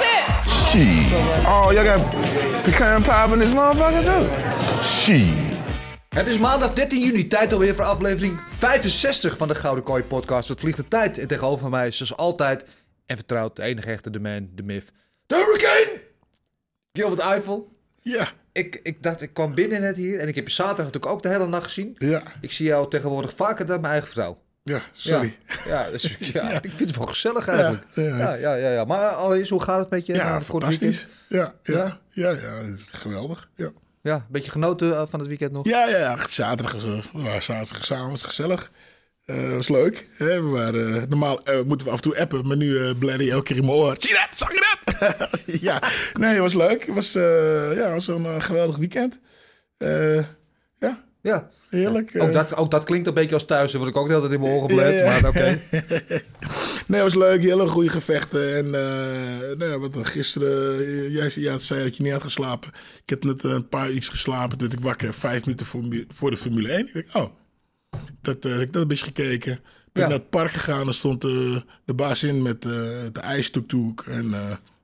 it. Shit. Oh, y'all got pecan pie in this motherfucker too? Shit. Het is maandag 13 juni, tijd alweer voor aflevering 65 van de Gouden Kooi podcast. Het vliegt de tijd en tegenover mij is zoals altijd en vertrouwd de enige echte, de man, de myth, de hurricane! Gilbert Eiffel. Ja. Ik, ik dacht, ik kwam binnen net hier en ik heb je zaterdag natuurlijk ook de hele nacht gezien. Ja. Ik zie jou tegenwoordig vaker dan mijn eigen vrouw. Ja, sorry. Ja, ja, dus, ja, ik vind het wel gezellig eigenlijk. Ja, Ja, ja. ja, Maar allereerst, hoe gaat het met je? Ja, fantastisch. Ja, ja, Ja? ja, geweldig. Ja, Ja, een beetje genoten eh, van het weekend nog? ja, ja, ja. zaterdag, was, eh, zaterdag samen, was gezellig. Eh was leuk. Hè? We waren, normaal moeten we af en toe appen, maar nu uh, Bladdy elke keer in mijn oor. Zie je dat? Zag je dat? ja, nee, het was leuk. Het was, ja, was een geweldig weekend. Eh, ja, Ja. Heerlijk. Ook eh. dat, ook dat klinkt een beetje als thuis. Dan word ik ook de hele tijd in mijn oren gebleed. Ja, ja. Maar oké. Nee, was leuk. Hele goede gevechten. En eh nou ja, wat dan gisteren... eh, jij zei, ja, zei dat je niet had geslapen. Ik heb net een paar uur geslapen. Toen ik wakker vijf minuten voor, voor de Formule 1. Ik denk, oh, dat, eh, ik dat een beetje gekeken. Ben naar het park gegaan. En stond eh, de baas in met de ijstuktoek. En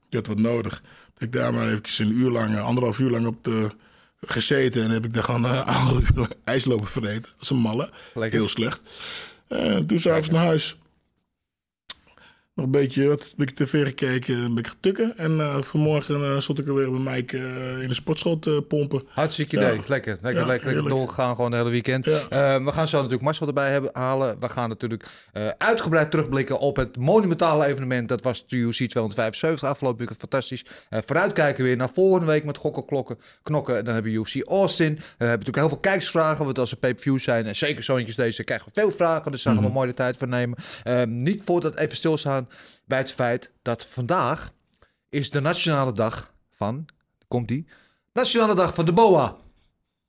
die had wat nodig. Dat ik daar maar eventjes een uur lang, anderhalf uur lang op de gezeten. En heb ik daar gewoon eh, lang ijs lopen vreten. Dat is een malle. Lekker. Heel slecht. En toen s'avonds naar huis. Nog een beetje, wat, een beetje tv gekeken, een beetje getukken. En eh, vanmorgen eh, stond ik alweer bij Mike eh, in de sportschool te pompen. Hartstikke Ja. idee. Lekker, lekker, Ja, lekker, lekker doorgaan gewoon de hele weekend. Ja. We gaan zo natuurlijk Marcel erbij hebben, halen. We gaan natuurlijk uitgebreid terugblikken op het monumentale evenement. Dat was de UC 275 afgelopen weekend. Fantastisch. Vooruitkijken weer naar volgende week met gokken, klokken, knokken. En dan hebben we UFC Austin. We hebben natuurlijk heel veel kijkersvragen. Want als er pay-per-views zijn, en zeker zoontjes deze, krijgen we veel vragen. Dus daar gaan we mooi de tijd voor nemen. Niet voordat even stilstaan bij het feit dat vandaag is de nationale dag van, komt die, nationale dag van de BOA.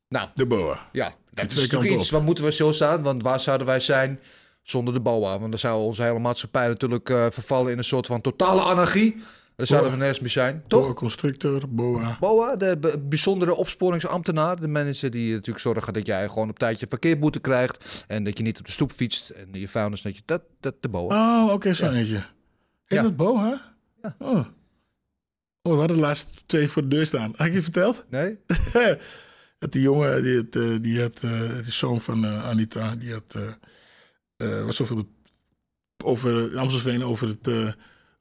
Nou, De boa. ja, dat is kanten iets. Waar moeten we stilstaan? Want waar zouden wij zijn zonder de BOA? Want dan zou onze hele maatschappij natuurlijk eh, vervallen in een soort van totale anarchie. Daar zouden we nergens meer zijn, Boa toch? constructor, boa. BOA, de bijzondere opsporingsambtenaar. De mensen die natuurlijk zorgen dat jij gewoon op tijd je parkeerboete krijgt. En dat je niet op de stoep fietst. En je vuilnis, dat je dat, dat de BOA. Oh, oké, zo eentje. Heet Ja. dat boa? Ja. Oh. oh, we hadden de laatste twee voor de deur staan. Had ik je verteld? Nee? dat die jongen, die, had, eh, die had, eh, de zoon van eh, Anita, die had, eh, eh, was over, het, over Amstelveen over het, eh,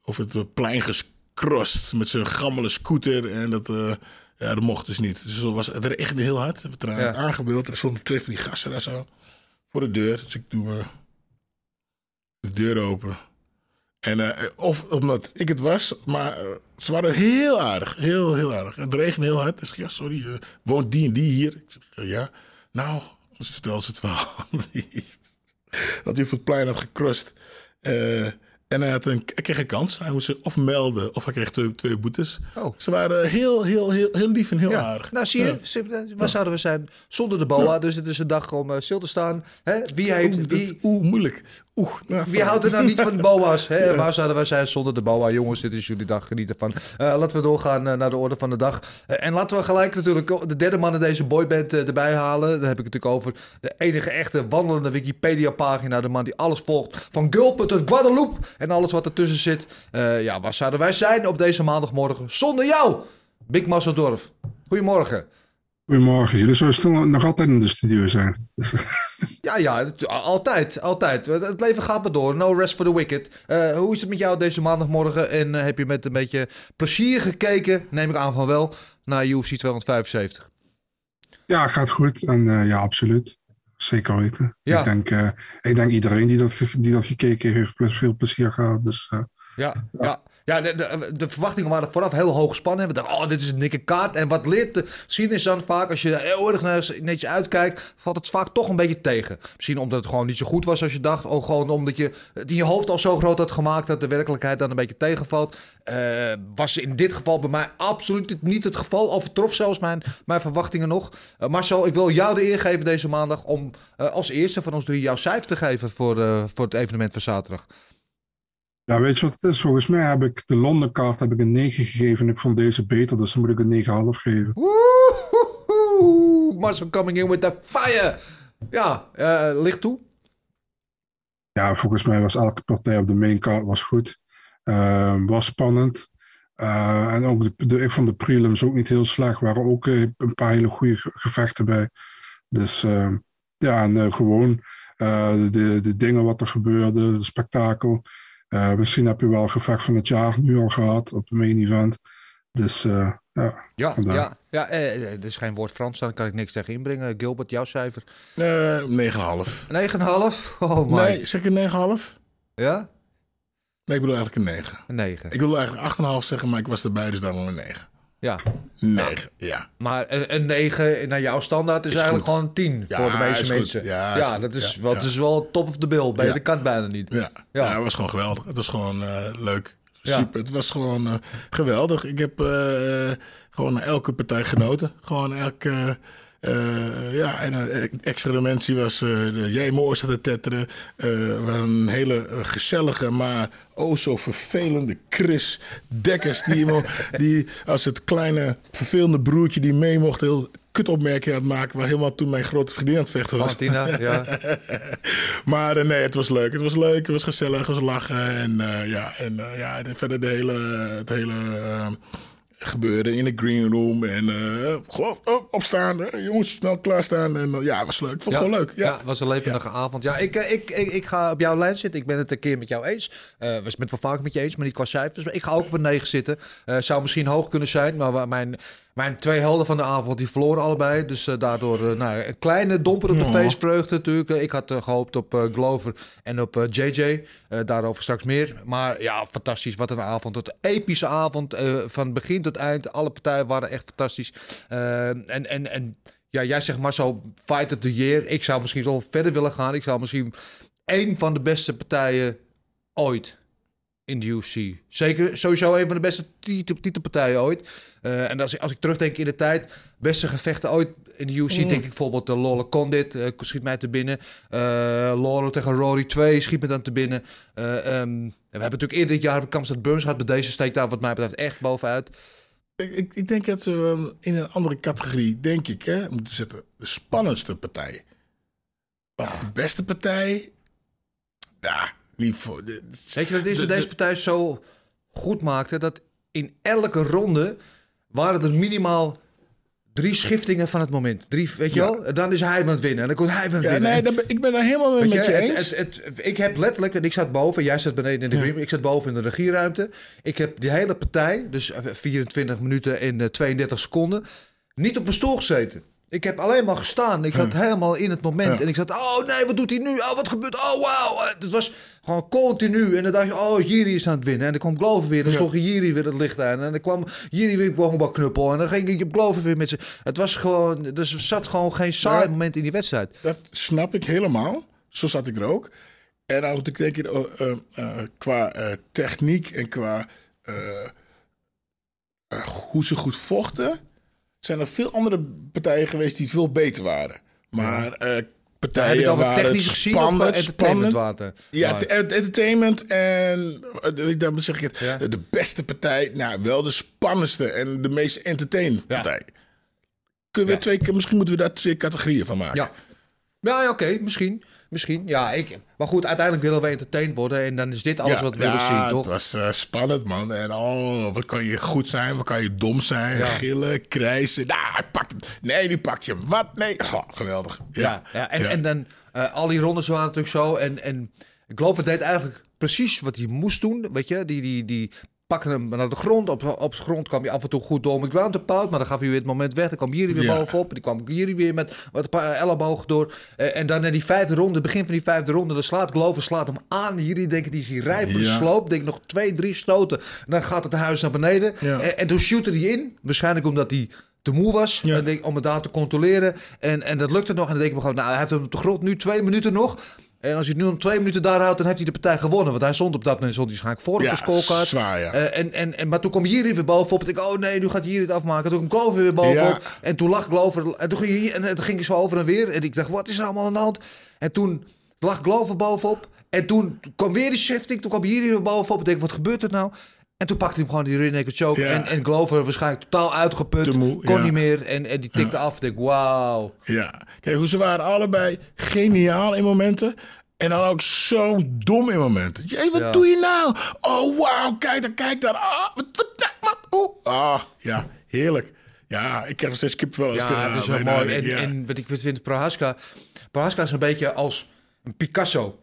over het plein gescrossed met zijn gammele scooter. En dat, eh, ja, dat mocht dus niet. Dus dat was het er echt heel hard. We hebben het Ja. aangebeeld. Er stonden twee van die gasten daar zo voor de deur. Dus ik doe de deur open. En eh, of omdat ik het was, maar eh, ze waren heel aardig. Heel, heel aardig. Het regende heel hard. Dus ik, ja, sorry, woont die en die hier? Ik zeg, ja. Nou, dus vertel ze het verhaal. dat hij op het plein had gecrossed. Eh, en hij, had een, hij kreeg een kans. Hij moest zich of melden of hij kreeg twee, twee boetes. Oh. Ze waren heel, heel, heel, heel lief en heel Ja. aardig. Nou, zie je, Ja. ze- waar zouden we zijn zonder de BOA? Dus het is een dag om eh, stil te staan. Hè? Wie heeft... Wie, Oeh, moeilijk. Oeh, nou, Wie houdt er nou niet van de boa's? Hè? Waar zouden wij zijn zonder de boa? Jongens, dit is jullie dag. Geniet ervan. Eh, laten we doorgaan eh, naar de orde van de dag. Eh, en laten we gelijk natuurlijk de derde man in deze boyband erbij halen. Dan heb ik het natuurlijk over de enige echte wandelende Wikipedia-pagina. De man die alles volgt. Van Gulpen tot Guadeloupe. En alles wat ertussen zit. Eh, ja, waar zouden wij zijn op deze maandagmorgen zonder jou? Big Masseldorf. Goedemorgen. Goedemorgen. Jullie zullen nog altijd in de studio zijn. Dus, Ja, ja, altijd, altijd. Het leven gaat maar door. No rest for the wicked. Eh, hoe is het met jou deze maandagmorgen? En eh, heb je met een beetje plezier gekeken, neem ik aan van wel, naar UFC 275? Ja, gaat goed. En eh, ja, absoluut. Zeker weten. Ja. Ik, denk, ik denk iedereen die dat, die dat gekeken heeft, veel plezier gehad. Dus Ja, ja. Ja de, de, verwachtingen waren vooraf heel hoog gespannen. We dachten, oh, dit is een dikke kaart. En wat leert de geschiedenis dan vaak? Als je heel erg naar- netjes uitkijkt, valt het vaak toch een beetje tegen. Misschien omdat het gewoon niet zo goed was als je dacht. Of gewoon omdat je het in je hoofd al zo groot had gemaakt... dat de werkelijkheid dan een beetje tegenvalt. Eh, was in dit geval bij mij absoluut niet het geval. Overtrof zelfs mijn, mijn verwachtingen nog. Eh, Marcel, ik wil jou de eer geven deze maandag... om eh, als eerste van ons drie jouw cijfer te geven... voor, voor het evenement van zaterdag. Ja, weet je wat het is? Volgens mij heb ik de Londen kaart heb ik een 9 gegeven. En ik vond deze beter, dus dan moet ik een 9,5 geven. Woehoehoe! Marcel coming in with the fire. Ja, eh licht toe. Ja, volgens mij was elke partij op de main card was goed. Ehm, was spannend. Eh, en ook de, de- ik vond de prelims ook niet heel slecht. waren ook eh, een paar hele goede ge- gevechten bij. Dus ehm, ja, en gewoon de, de dingen wat er gebeurde, de spektakel. Eh, misschien heb je wel gevecht van het jaar nu al gehad op de main event. Dus eh, ja, Ja, vandaar. ja, ja eh, eh, er is geen woord Frans, dan kan ik niks tegen inbrengen. Gilbert, jouw cijfer? Eh 9,5. 9,5? Oh my. Nee, zeg ik een 9,5? Ja? Nee, ik bedoel eigenlijk een 9. Een 9. Ik wilde eigenlijk 8,5 zeggen, maar ik was erbij, dus daarom een 9. Ja. 9, ja. Maar een, een 9 naar jouw standaard is, Is eigenlijk goed. gewoon een 10 Ja, voor de meeste mensen. Ja, dat is, ja. is wel top of the bill. Beter Ja. kan het bijna niet. Ja, ja. het was gewoon geweldig. Het was gewoon eh, leuk. Super. Het was gewoon eh, geweldig. Ik heb eh, gewoon elke partij genoten. Gewoon elke. Eh, ja, en een extra dimensie was eh Jij Mooi zat te tetteren. Eh, een hele eh, gezellige, maar oh zo vervelende Chris Dekkers. Die, die als het kleine vervelende broertje die mee mocht heel kutopmerkingen aan het maken. Waar helemaal toen mijn grote vriendin aan het vechten was. Valentina, ja. Maar eh, nee, het was leuk. Het was leuk, het was gezellig, het was lachen. En eh, ja, en, eh, ja de- verder de hele, het hele eh, gebeuren in de green room. En gewoon oh, opstaan, eh, jongens, snel klaarstaan. En eh, ja, was leuk. Vond het gewoon leuk. Ja. het was een levendige avond. Ja, ik, eh, ik, ik, ik ga op jouw lijn zitten. Ik ben het een keer met jou eens. We zijn het wel vaak met je eens, maar niet qua cijfers. Maar ik ga ook op een 9 zitten. Zou misschien hoog kunnen zijn, maar mijn, mijn twee helden van de avond die verloren allebei. Dus eh, daardoor eh, nou, een kleine domper op de Oh. feestvreugde natuurlijk. Eh, Ik had eh, gehoopt op Glover en op JJ. Daarover straks meer. Maar ja, fantastisch. Wat een avond. Wat een epische avond. van begin tot eind. Alle partijen waren echt fantastisch. En, en, en ja, jij zegt maar zo fight of the year. Ik zou misschien wel verder willen gaan. Ik zou misschien één van de beste partijen ooit in de UFC. Zeker sowieso een van de beste titel- titelpartijen ooit. Eh, en als, ik- als ik terugdenk in de tijd, beste gevechten ooit in de UFC, denk ik bijvoorbeeld de Lola Condit eh, schiet mij te binnen. Eh Lawler tegen Rory 2 schiet me dan te binnen. Eh, ehm, we hebben natuurlijk eerder dit jaar Kamstad Burns gehad. Bij deze steekt daar wat mij betreft echt bovenuit. Ik, ik, ik denk dat we in een andere categorie, denk ik, hè, moeten zetten. De spannendste partij. Want de beste partij. Ja, voor. de- Weet je wat het is de- deze de- partij zo goed maakte? Dat in elke ronde waren er minimaal drie schiftingen van het moment. Drie, weet je Ja. wel? En dan is hij aan het winnen. En dan komt hij aan het Ja, winnen. nee, ben- ik ben daar helemaal Weet met je eens. het- het- ik heb letterlijk, en ik zat boven, jij zat beneden in de green ik zat boven in de regieruimte. Ik heb die hele partij, dus 24 minuten en eh, 32 seconden, niet op mijn stoel gezeten. Ik heb alleen maar gestaan. Ik zat helemaal in het moment. Ja. En ik zat, oh nee, wat doet hij nu? Oh, wat gebeurt? Oh, wauw. Het was gewoon continu. En dan dacht je, oh, Jiri is aan het winnen. En dan kwam Glover weer. Dan Ja. sloeg Jiri weer het licht aan. En dan kwam Jiri weer bovenbak knuppel. En dan ging je Glover weer met zijn... Het was gewoon... Dus er zat gewoon geen saai Ja. moment in die wedstrijd. Dat snap ik helemaal. Zo zat ik er ook. En dan moet ik denken, oh, eh, eh, qua eh, techniek en qua eh, eh, hoe ze goed vochten, zijn er veel andere partijen geweest die veel beter waren. Maar Heb partijen het waren technisch gezien of spannend, spannend. water? Ja, entertainment en eh, dan zeg ik het, Ja. de beste partij, nou wel de spannendste en de meest entertainend Ja. partij. Kunnen we Ja. twee, keer- misschien moeten we daar twee categorieën van maken. Ja. Ja, ja, oké, misschien. Misschien, ja. Ik, maar goed, uiteindelijk willen we entertained worden. En dan is dit alles wat we willen zien, toch? Het was eh, spannend, man. En oh, wat kan je goed zijn, wat kan je dom zijn, Ja. gillen, krijsen. Nou, hij pakt hem. Nee, nu pakt je hem. Wat? Nee. Oh, geweldig. Ja, ja, en, en dan eh, al die rondes waren natuurlijk zo. En, en Glover deed eigenlijk precies wat hij moest doen. Weet je, die, die, die pakte hem naar de grond. Op, op de grond kwam hij af en toe goed door met ground and pound. Maar dan gaf hij weer het moment weg. Dan kwam Jiri weer Ja. bovenop. En die kwam Jiri weer met wat een paar ellebogen door. Eh, en dan in die vijfde ronde, begin van die vijfde ronde, dan slaat Glover slaat hem aan. Jiri denkt, die is hier rijp voor de Ja. sloop. Denk nog twee, drie stoten. En dan gaat het huis naar beneden. Ja. En, en toen shootte hij in. Waarschijnlijk omdat hij te moe was denk, om het daar te controleren. En, en dat lukte nog. En dan denk ik me gewoon, nou, hij heeft hem op de grond nu twee minuten nog. En als hij het nu om twee minuten daar houdt, dan heeft hij de partij gewonnen. Want hij stond op dat moment stond hij waarschijnlijk voor op de scorecard. zwaar, ja. Eh, en, en, en, maar toen kwam Jiri weer bovenop. En ik, oh nee, nu gaat Jiri het afmaken. Toen kwam Glover weer bovenop. Ja. En toen lag Glover. En toen ging, hij- en, en toen ging hij zo over en weer. En ik dacht, wat is er allemaal aan de hand? En toen lag Glover bovenop. En toen kwam weer die shifting. Toen kwam Jiri weer bovenop. Ik denk, wat gebeurt er nou? En toen pakte hij hem gewoon die rear naked choke. Ja. En, en Glover waarschijnlijk totaal uitgeput. Moe, kon ja. niet meer. En, en die tikte af. Ik denk, wauw. Ja, kijk, hoe ze waren allebei geniaal in momenten. En dan ook zo dom in momenten. Jee, wat Ja. doe je nou? Oh, wauw, kijk daar, kijk daar. Ah, wat, wat, nou, wat, oeh. Ah, ja, heerlijk. Ja, ik krijg nog steeds ik Ja, er, het is wel mooi. En, ja. en wat ik vind, Prohaska... Prohaska is een beetje als een Picasso.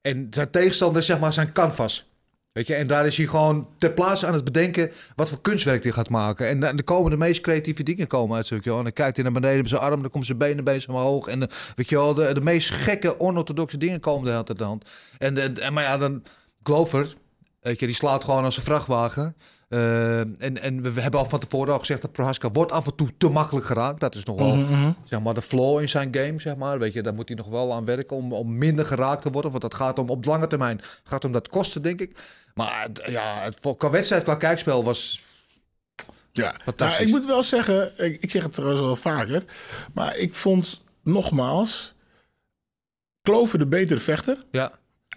En zijn tegenstander zeg maar zijn canvas. Weet je, en daar is hij gewoon ter plaatse aan het bedenken wat voor kunstwerk hij gaat maken. En dan er komen de meest creatieve dingen komen uit. Wel. En dan kijkt hij naar beneden met zijn arm, dan komen zijn benen bezig omhoog. En eh, weet je wel, de, de meest gekke, onorthodoxe dingen komen de hele tijd aan de hand. En, de- en, maar ja, dan Glover, weet je, die slaat gewoon als een vrachtwagen. Eh, en, en we, we hebben al van tevoren al gezegd dat Prohaska wordt af en toe te makkelijk geraakt. Dat is nog wel Mhm, zeg maar, de flaw in zijn game. Zeg maar. Weet je, daar moet hij nog wel aan werken om, om minder geraakt te worden. Want dat gaat om op lange termijn gaat om dat kosten, denk ik. Maar ja, het, qua wedstrijd, qua kijkspel was. Ja, Fantastisch. nou, ik moet wel zeggen, ik, ik zeg het trouwens wel vaker, maar ik vond nogmaals Klover de betere vechter. Ja,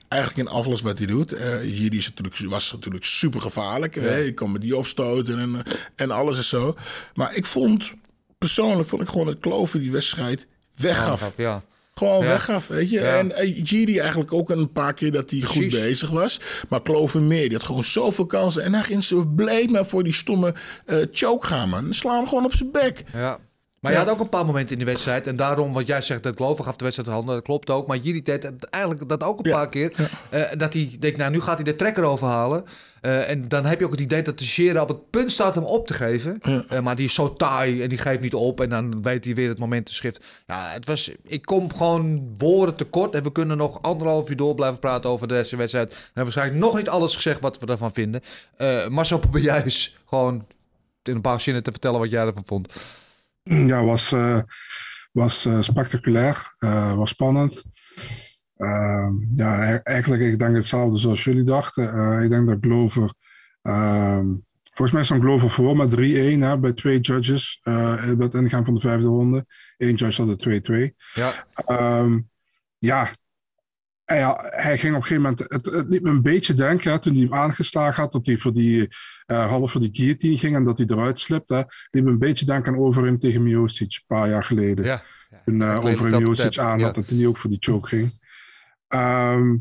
Eigenlijk in alles wat hij doet. Hier is natuurlijk, was natuurlijk super gevaarlijk. hè. Je kan met die opstoten en, eh, en alles en zo. Maar ik vond, persoonlijk vond ik gewoon dat Klover die wedstrijd weggaf. ja. Gewoon Ja. weggaf, weet je. Ja. En eh, Giri eigenlijk ook een paar keer dat hij goed bezig was. Maar Clover meer, die had gewoon zoveel kansen. En hij ging zo bleef maar voor die stomme eh, choke gaan, man. Sla hem gewoon op zijn bek. Ja. Maar je had ook een paar momenten in de wedstrijd. En daarom, wat jij zegt, dat Glover gaf de wedstrijd de handen. Dat klopt ook. Maar Jiri deed eigenlijk dat ook een Ja. paar keer. eh, dat hij denkt, nou, nu gaat hij de trekker overhalen. Eh, en dan heb je ook het idee dat de Shera op het punt staat hem op te geven. Eh, maar die is zo taai en die geeft niet op. En dan weet hij weer het moment te schrift. Ja, het was... Ik kom gewoon woorden tekort. En we kunnen nog anderhalf uur door blijven praten over deze wedstrijd. En hebben waarschijnlijk nog niet alles gezegd wat we ervan vinden. Maar zo probeer eens gewoon in een paar zinnen te vertellen wat jij ervan vond. Ja, was, eh, was eh, spectaculair, eh, was spannend. Ehm, ja, e- eigenlijk, ik denk hetzelfde zoals jullie dachten. Ik denk dat Glover, ehm, volgens mij stond Glover voor met 3-1 hè, bij twee judges eh, bij het ingaan van de vijfde ronde. Eén judge had het 2-2. Ja. Ehm, ja, hij, hij ging op een gegeven moment, het, het liet me een beetje denken, hè, toen hij hem aangeslagen had, dat hij voor die, eh half voor die guillotine ging en dat hij eruit slipte. hè, liet me een beetje denken aan Overeem tegen Miocic een paar jaar geleden. Ja. Toen uh, Overeem het wel, Miocic Pep, aan ja. had en toen hij ook voor die choke ging. Ehm,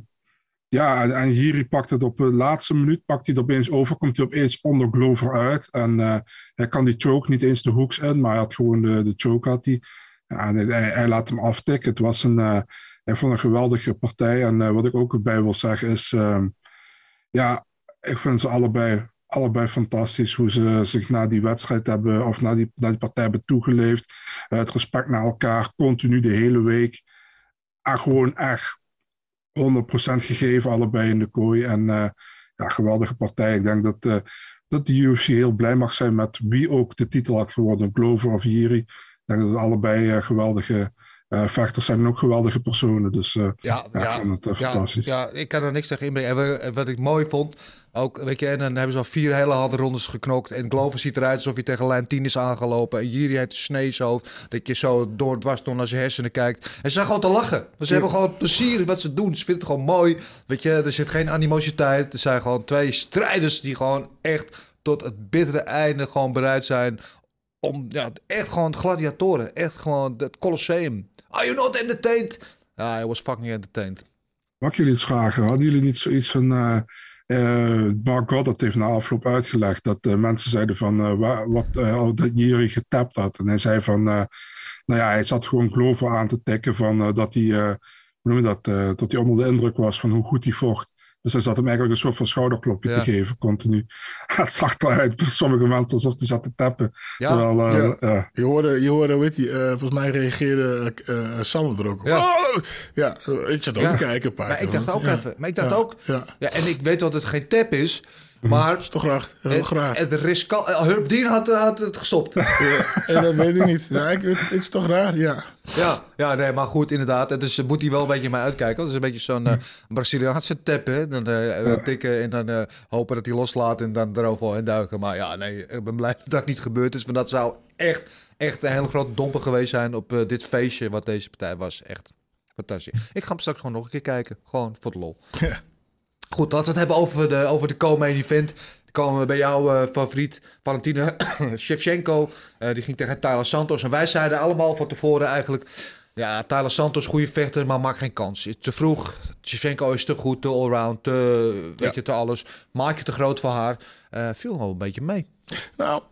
ja, en, en Jiri pakt het op de laatste minuut, pakt hij het opeens over, komt hij opeens onder Glover uit. En eh, hij kan die choke niet eens de hoeks in, maar hij had gewoon de, de choke had hij. Ja, en hij, hij laat hem aftikken. Het was een, hij vond een geweldige partij. En eh, wat ik ook erbij wil zeggen is, ehm, ja, ik vind ze allebei, allebei fantastisch hoe ze zich na die wedstrijd hebben, of na die, na die partij hebben toegeleefd. Eh, het respect naar elkaar, continu de hele week. En gewoon echt 100% gegeven, allebei in de kooi. En eh, ja, geweldige partij. Ik denk dat, dat de UFC heel blij mag zijn met wie ook de titel had gewonnen, Glover of Jiri. Ik denk dat het allebei eh, geweldige eh, vechters zijn ook geweldige personen. Dus eh, Ja, ja, ik vond het ja, fantastisch. Ja, ik kan er niks tegen inbrengen. En wat ik mooi vond, ook, weet je, en dan hebben ze al vier hele harde rondes geknokt. En Glover ziet eruit alsof hij tegen lijn 10 is aangelopen. En Jiri heeft een sneeshoofd. Dat je zo door dwars door naar zijn hersenen kijkt. En ze zijn gewoon te lachen. Ze hebben gewoon plezier in wat ze doen. Ze vinden het gewoon mooi. Weet je, er zit geen animositeit. Er zijn gewoon twee strijders die gewoon echt tot het bittere einde gewoon bereid zijn om, ja, echt gewoon gladiatoren. Echt gewoon het Colosseum. Are you not entertained? Ja, I was fucking entertained. Mag jullie iets vragen? Hadden jullie niet zoiets van... eh eh, Mark Goddard heeft na afloop uitgelegd dat eh, mensen zeiden van wa- wat dat Jiri getapt had. En hij zei van, nou ja, hij zat gewoon Glover aan te tikken van dat hij, hoe noem je dat, dat hij onder de indruk was van hoe goed hij vocht. Dus hij zat hem eigenlijk een soort van schouderklopje Ja. te geven, continu. Het zag eruit bij sommige mensen alsof hij zat te tappen. Ja. Terwijl, eh, Ja. ja. Je hoorde, je hoorde weet je, eh, volgens mij reageerde eh Sander er ook op. Ja. Oh! ja, ik zat ook Ja. te kijken een paar Maar keer, ik dacht want- ook ja. even. Maar ik dacht Ja. ook. Ja. Ja, en ik weet dat het geen tap is. Maar Is toch graag. Heel het, graag. het riskant. eh, Herb Dean had, had het gestopt. En dat weet ik niet. Ja, ik, het, het is toch raar, ja. Ja, ja, nee, maar goed, inderdaad. Het is, moet hij wel een beetje mij uitkijken. Het is een beetje zo'n eh, Braziliaanse tap, hè. Dan eh, eh, tikken en dan eh, hopen dat hij loslaat en dan erover en duiken. Maar ja, nee, ik ben blij dat dat niet gebeurd is. Want dat zou echt, echt een hele grote domper geweest zijn op eh, dit feestje wat deze partij was. Echt fantastisch. Ik ga hem straks gewoon nog een keer kijken. Gewoon voor de lol. Goed, laten we het hebben over de, over de co-main event. Dan komen we bij jouw eh, favoriet, Valentina Shevchenko. Eh, die ging tegen Tyler Santos. En wij zeiden allemaal van tevoren eigenlijk... Ja, Tyler Santos, goede vechter, maar maakt geen kans. Te vroeg. Shevchenko is te goed, te allround, te, weet je, te alles. Maak je te groot voor haar. Eh viel wel een beetje mee. Nou,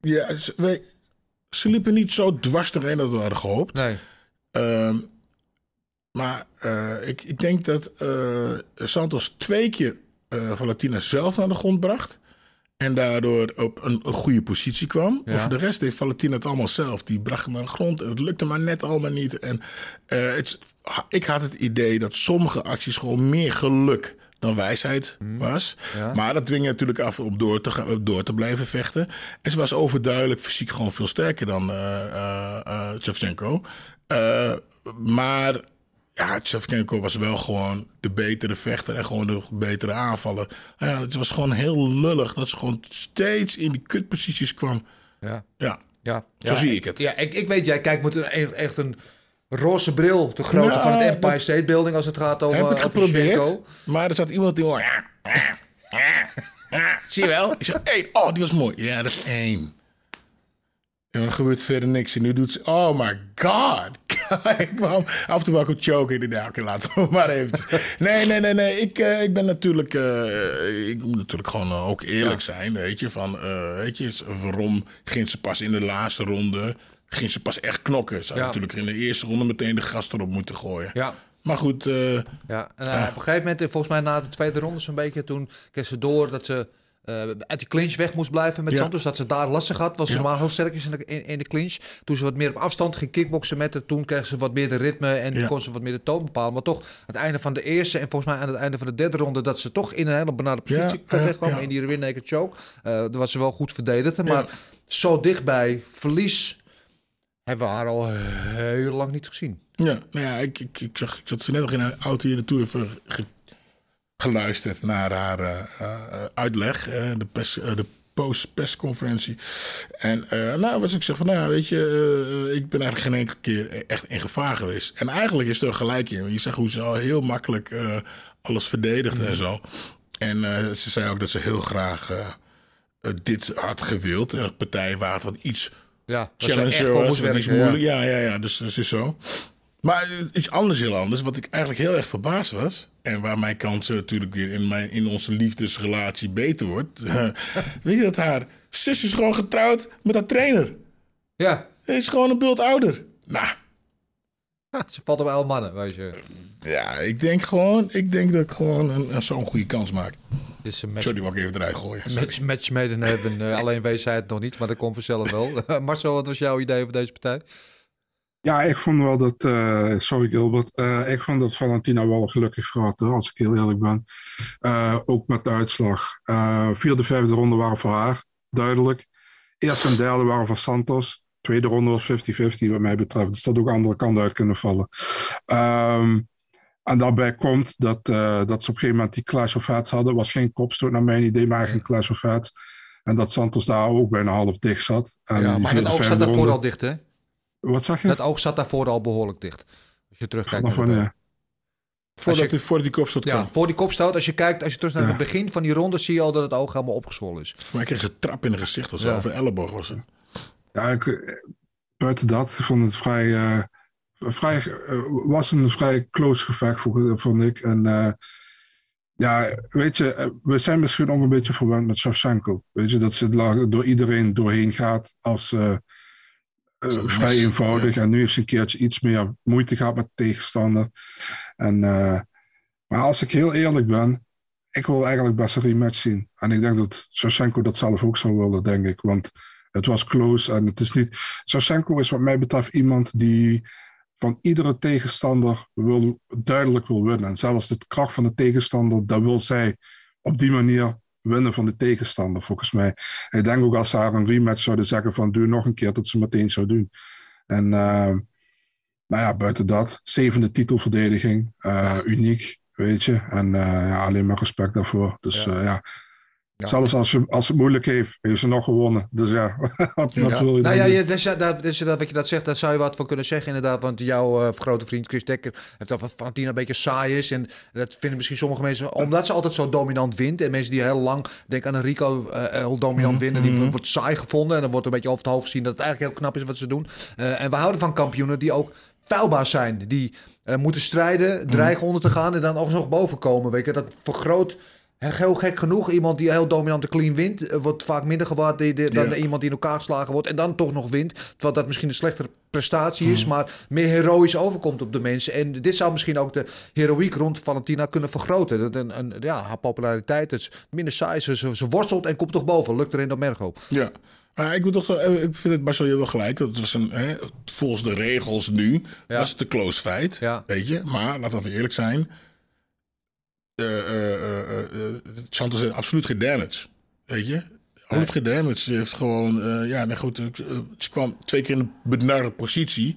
ja, ze, liepen niet zo dwars doorheen dat we hadden gehoopt. Nee. Ehm, maar eh, ik, ik denk dat eh, Santos twee keer eh Valentina zelf naar de grond bracht. En daardoor op een, een goede positie kwam. Ja. Voor de rest deed Valentina het allemaal zelf. Die bracht hem naar de grond. En het lukte maar net allemaal niet. En het, ik had het idee dat sommige acties gewoon meer geluk dan wijsheid was. Ja. Maar dat dwing je natuurlijk af om door te, gaan, door te blijven vechten. En ze was overduidelijk fysiek gewoon veel sterker dan Shevchenko. Eh, maar ja, Shevchenko was wel gewoon de betere vechter en gewoon de betere aanvaller. Ja, het was gewoon heel lullig dat ze gewoon steeds in die kutposities kwam. Ja. Ja, Ja, Zo ja, zie ik het. Ja, ik, ik weet, jij kijkt met een, echt een roze bril te grootte Ja, van het Empire State Building als het gaat over, heb het geprobeerd. Maar er zat iemand die hoor. Zie je wel? Ik zeg, één. Oh, die was mooi. Ja, dat is één. En dan gebeurt verder niks. En nu doet ze, oh my god. ik kwam af en toe wel ook choken. Nou, oké, laten we maar even. Nee, nee, nee, nee. Ik, eh, ik ben natuurlijk, eh, ik moet natuurlijk gewoon eh, ook eerlijk zijn, weet je. Van, weet je, waarom ging ze pas in de laatste ronde, ging ze pas echt knokken. Ze Ja. natuurlijk in de eerste ronde meteen de gast erop moeten gooien. Ja. Maar goed, Ja, en op een gegeven moment, volgens mij na de tweede ronde zo'n beetje, toen kreeg ze door dat ze eh, uit die clinch weg moest blijven met Ja. Santos. Dat ze daar lastig had, was ze Ja. normaal heel sterk is in de, in, in de clinch. Toen ze wat meer op afstand ging kickboksen met haar, toen kreeg ze wat meer de ritme en Ja. kon ze wat meer de toon bepalen. Maar toch, aan het einde van de eerste en volgens mij aan het einde van de derde ronde, dat ze toch in een hele benarde positie kwam in die rear naked choke. Eh daar was ze wel goed verdedigd, maar zo dichtbij, verlies, hebben we haar al heel lang niet gezien. Ja, nou ja, ik, ik, ik, zag, ik zat ze net nog in een auto hier naartoe even geluisterd naar haar eh, eh, uitleg, eh, de, pers, de post-persconferentie. En nou, was ik zeg van, nou, weet je, ik ben eigenlijk geen enkele keer echt in gevaar geweest. En eigenlijk is er gelijk in. Je zegt hoe ze al heel makkelijk alles verdedigt en zo. En ze zei ook dat ze heel graag dit had gewild. En een partij waar het wat iets Ja, dat challenger was, werken, ja. moeilijk. Ja, ja, ja, dus dat is zo. Maar iets anders, heel anders, wat ik eigenlijk heel erg verbaasd was. En waar mijn kans natuurlijk weer in, mijn, in onze liefdesrelatie beter wordt. weet je dat haar zus is gewoon getrouwd met haar trainer. Ja, Hij is gewoon een bult ouder. Nou, ze valt op alle mannen, weet je. ja, ik denk gewoon, ik denk dat ik gewoon een, een zo'n goede kans maak. Het is een match, Sorry, die wou ik even eruit gooien. Match, match made in heaven. Eh, alleen wees hij het nog niet, maar dat komt vanzelf wel. Marcel, wat was jouw idee over deze partij? Ja, ik vond wel dat, eh, sorry Gilbert, eh, ik vond dat Valentina wel gelukkig gehad, hoor, als ik heel eerlijk ben. Eh, ook met de uitslag. Vierde, vijfde ronde waren voor haar, duidelijk. Eerste en derde waren voor Santos. Tweede ronde was 50-50 wat mij betreft. Dus dat ook andere kanten uit kunnen vallen. Ehm, en daarbij komt dat, dat ze op een gegeven moment die Clash of Heads hadden. was geen kopstoot naar mijn idee, maar eigenlijk een Clash of Heads. En dat Santos daar ook bijna half dicht zat. En Ja, maar vierde, dat oog zat daarvoor al dicht, hè? Wat zag je? Dat oog zat daarvoor al behoorlijk dicht. Als je terugkijkt Vanaf naar de? Voordat, je- die, voordat die kopstoot Ja, kwam. voor die kopstoot, als je kijkt, als je terug naar Ja. het begin van die ronde, zie je al dat het oog helemaal opgezwollen is. Voor mij kreeg een trap in het gezicht of zo. Ja. Of een elleboog was het. Ja, ik, eh, buiten dat vond het vrij, eh, vrij eh, was een vrij close gevecht, vond vond ik. En eh, ja, weet je, we zijn misschien ook een beetje verwend met Shevchenko. Weet je, dat ze door iedereen doorheen gaat als eh, vrij eenvoudig. En nu heeft ze een keertje iets meer moeite gehad met tegenstander. En, eh, maar als ik heel eerlijk ben, ik wil eigenlijk best een rematch zien. En ik denk dat Shevchenko dat zelf ook zou willen, denk ik. Want het was close en het is niet... Shevchenko is wat mij betreft iemand die van iedere tegenstander wil, duidelijk wil winnen. En zelfs de kracht van de tegenstander, dat wil zij op die manier winnen van de tegenstander, volgens mij. Ik denk ook als ze haar een rematch zouden zeggen van doe nog een keer, dat ze meteen zou doen. En uh, nou ja, buiten dat, zevende titelverdediging, uh, uniek, weet je. En uh, ja, alleen maar respect daarvoor. Dus ja, ja. Ja. Zelfs als, je, als het moeilijk heeft, heeft ze nog gewonnen. Dus ja, wat, ja. wil je nou ja, je, dus, dat, dus dat, wat je dat zegt, daar zou je wat van kunnen zeggen inderdaad. Want jouw uh, grote vriend Chris Dekker heeft dat Valentina een beetje saai is. En dat vinden misschien sommige mensen, omdat ze altijd zo dominant wint. En mensen die heel lang, denk aan een Rico, uh, heel dominant mm -hmm. winnen. Die wordt saai gevonden en dan wordt een beetje over het hoofd gezien dat het eigenlijk heel knap is wat ze doen. Uh, en we houden van kampioenen die ook vuilbaar zijn. Die moeten strijden, dreigen mm. onder te gaan en dan ook nog boven komen. Weet je, dat vergroot heel gek genoeg. Iemand die heel dominante clean wint, wordt vaak minder gewaardeerd dan ja. iemand die in elkaar geslagen wordt en dan toch nog wint. Terwijl dat misschien een slechtere prestatie is, mm. maar meer heroïs overkomt op de mensen. En dit zou misschien ook de heroïek rond Valentina kunnen vergroten. Dat een, een, ja, haar populariteit is minder saai. Ze, ze, worstelt en komt toch boven. Lukt er in de Mergo. Ja. Maar ik, moet toch, ik vind het Marcel je wel gelijk. Dat was een, hè, volgens de regels nu ja. was het een close fight. Ja. Weet je? Maar laten we eerlijk zijn. Uh, uh, Santos heeft absoluut geen damage. Weet je? Absoluut geen damage. Ze heeft gewoon. Ja, nee, goed. Ze kwam twee keer in een benarde positie.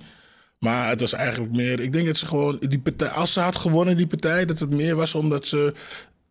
Maar het was eigenlijk meer. Ik denk dat ze gewoon. Die partij, als ze had gewonnen, die partij. Dat het meer was omdat ze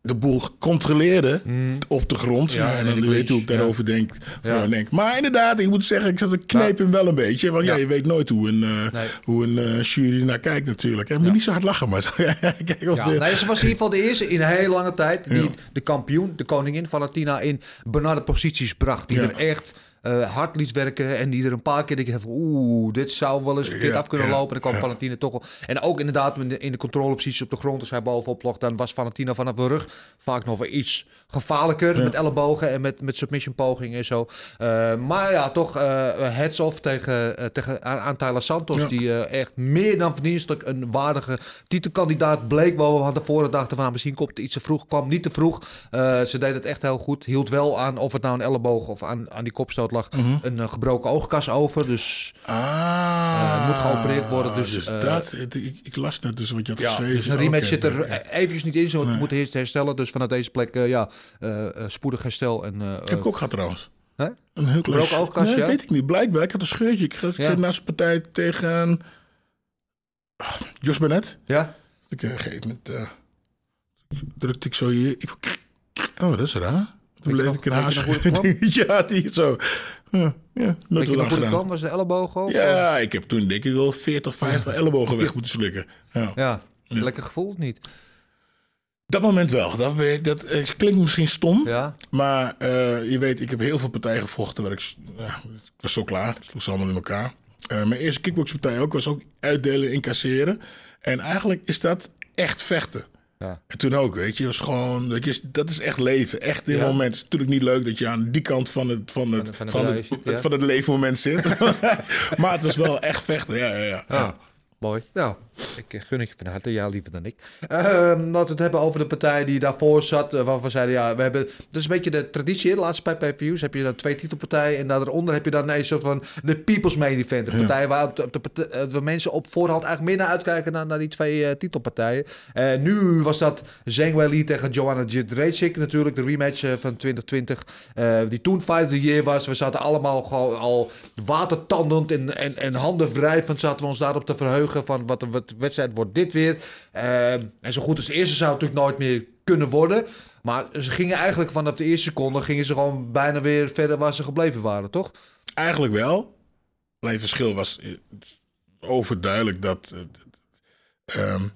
de boel controleerde mm. op de grond. Ja, en dan weet je hoe ik daarover ja. denk, ja. denk. Maar inderdaad, ik moet zeggen, ik zat te knepen hem wel een beetje. Want ja. je weet nooit hoe een, uh, nee. hoe een uh, jury naar kijkt natuurlijk. Je moet niet zo hard lachen, maar kijk nee, ze was in ieder geval de eerste in een hele lange tijd... die de kampioen, de koningin Valentina, in benarde posities bracht. Die er echt... Uh, hard liet werken en die er een paar keer denk van oeh, dit zou wel eens verkeerd af kunnen lopen. En dan kwam. Valentina toch al. En ook inderdaad in de, in de controleposities op de grond, als hij bovenop lag, dan was Valentina vanaf de rug vaak nog wel iets gevaarlijker met ellebogen en met, met submission pogingen en zo. Uh, maar ja, toch heads off tegen, tegen aan, aan Tyler Santos, die echt meer dan verdienstelijk een waardige titelkandidaat bleek. Waar we van tevoren dachten van misschien komt het iets te vroeg, kwam niet te vroeg. ze deed het echt heel goed, hield wel aan of het nou een elleboog of aan, aan die kopstoot lag Mhm. mm -hmm. een uh, gebroken oogkas over. Dus ah, uh, moet geopereerd worden. Dus, dus dat, ik, ik, las net dus wat je had ja, geschreven. Dus een rematch okay, zit er ja. eventjes niet in. Zo nee. moet eerst herstellen. Dus vanuit deze plek, ja, spoedig herstel. En, heb ik ook gehad trouwens. Huh? Een heel klein gebroken oogkas, nee, ja? weet ik niet. Blijkbaar. Ik had een scheurtje. Ik ja. naast de partij tegen Jos Bennett. Ja. Ik, op een gegeven moment drukte ik zo hier. Ik, oh, dat is raar. Toen bleef ik een ja, die zo. Ja, ja kwam? Was de elleboog ook? Ja, of? ik heb toen denk ik wel 40, 50 ja. ellebogen weg moeten slikken. Ja. ja. ja. Lekker gevoel of niet? Dat moment wel. Dat, dat, dat klinkt misschien stom. Ja. Maar uh, je weet, ik heb heel veel partijen gevochten. Waar ik, uh, ik was zo klaar. Ik sloeg ze allemaal in elkaar. Uh, mijn eerste kickboxpartij ook was ook uitdelen, incasseren. En eigenlijk is dat echt vechten. Ja. En toen ook, weet je, was gewoon, dat, je, dat is echt leven. Echt dit ja. moment. Het is natuurlijk niet leuk dat je aan die kant van het, van het, van, van, het, ja. van het leefmoment zit. maar het was wel echt vechten, ja, ja, ja. ja. Mooi. Nou, ik gun het je van harte. Ja, liever dan ik. Uh, laten we het hebben over de partij die daarvoor zat. Uh, waarvan we zeiden, ja, we hebben... Dat is een beetje de traditie. De laatste pay-per-views heb je dan twee titelpartijen. En daaronder heb je dan een soort van de People's Main Event. Een partij ja. waar, op de, op de waar mensen op voorhand eigenlijk meer naar uitkijken... naar, naar die twee uh, titelpartijen. nu was dat Zhang Weili tegen Joanna Jędrzejczyk natuurlijk. De rematch van 2020. die toen Fight of the Year was. We zaten allemaal gewoon al watertandend en, en, en handen wrijvend... zaten we ons daarop te verheugen van wat de wedstrijd wordt dit weer. Uh, en zo goed als de eerste zou het natuurlijk nooit meer kunnen worden. Maar ze gingen eigenlijk vanaf de eerste seconde... gingen ze gewoon bijna weer verder waar ze gebleven waren, toch? Eigenlijk wel. Alleen het verschil was overduidelijk dat... Uh, um,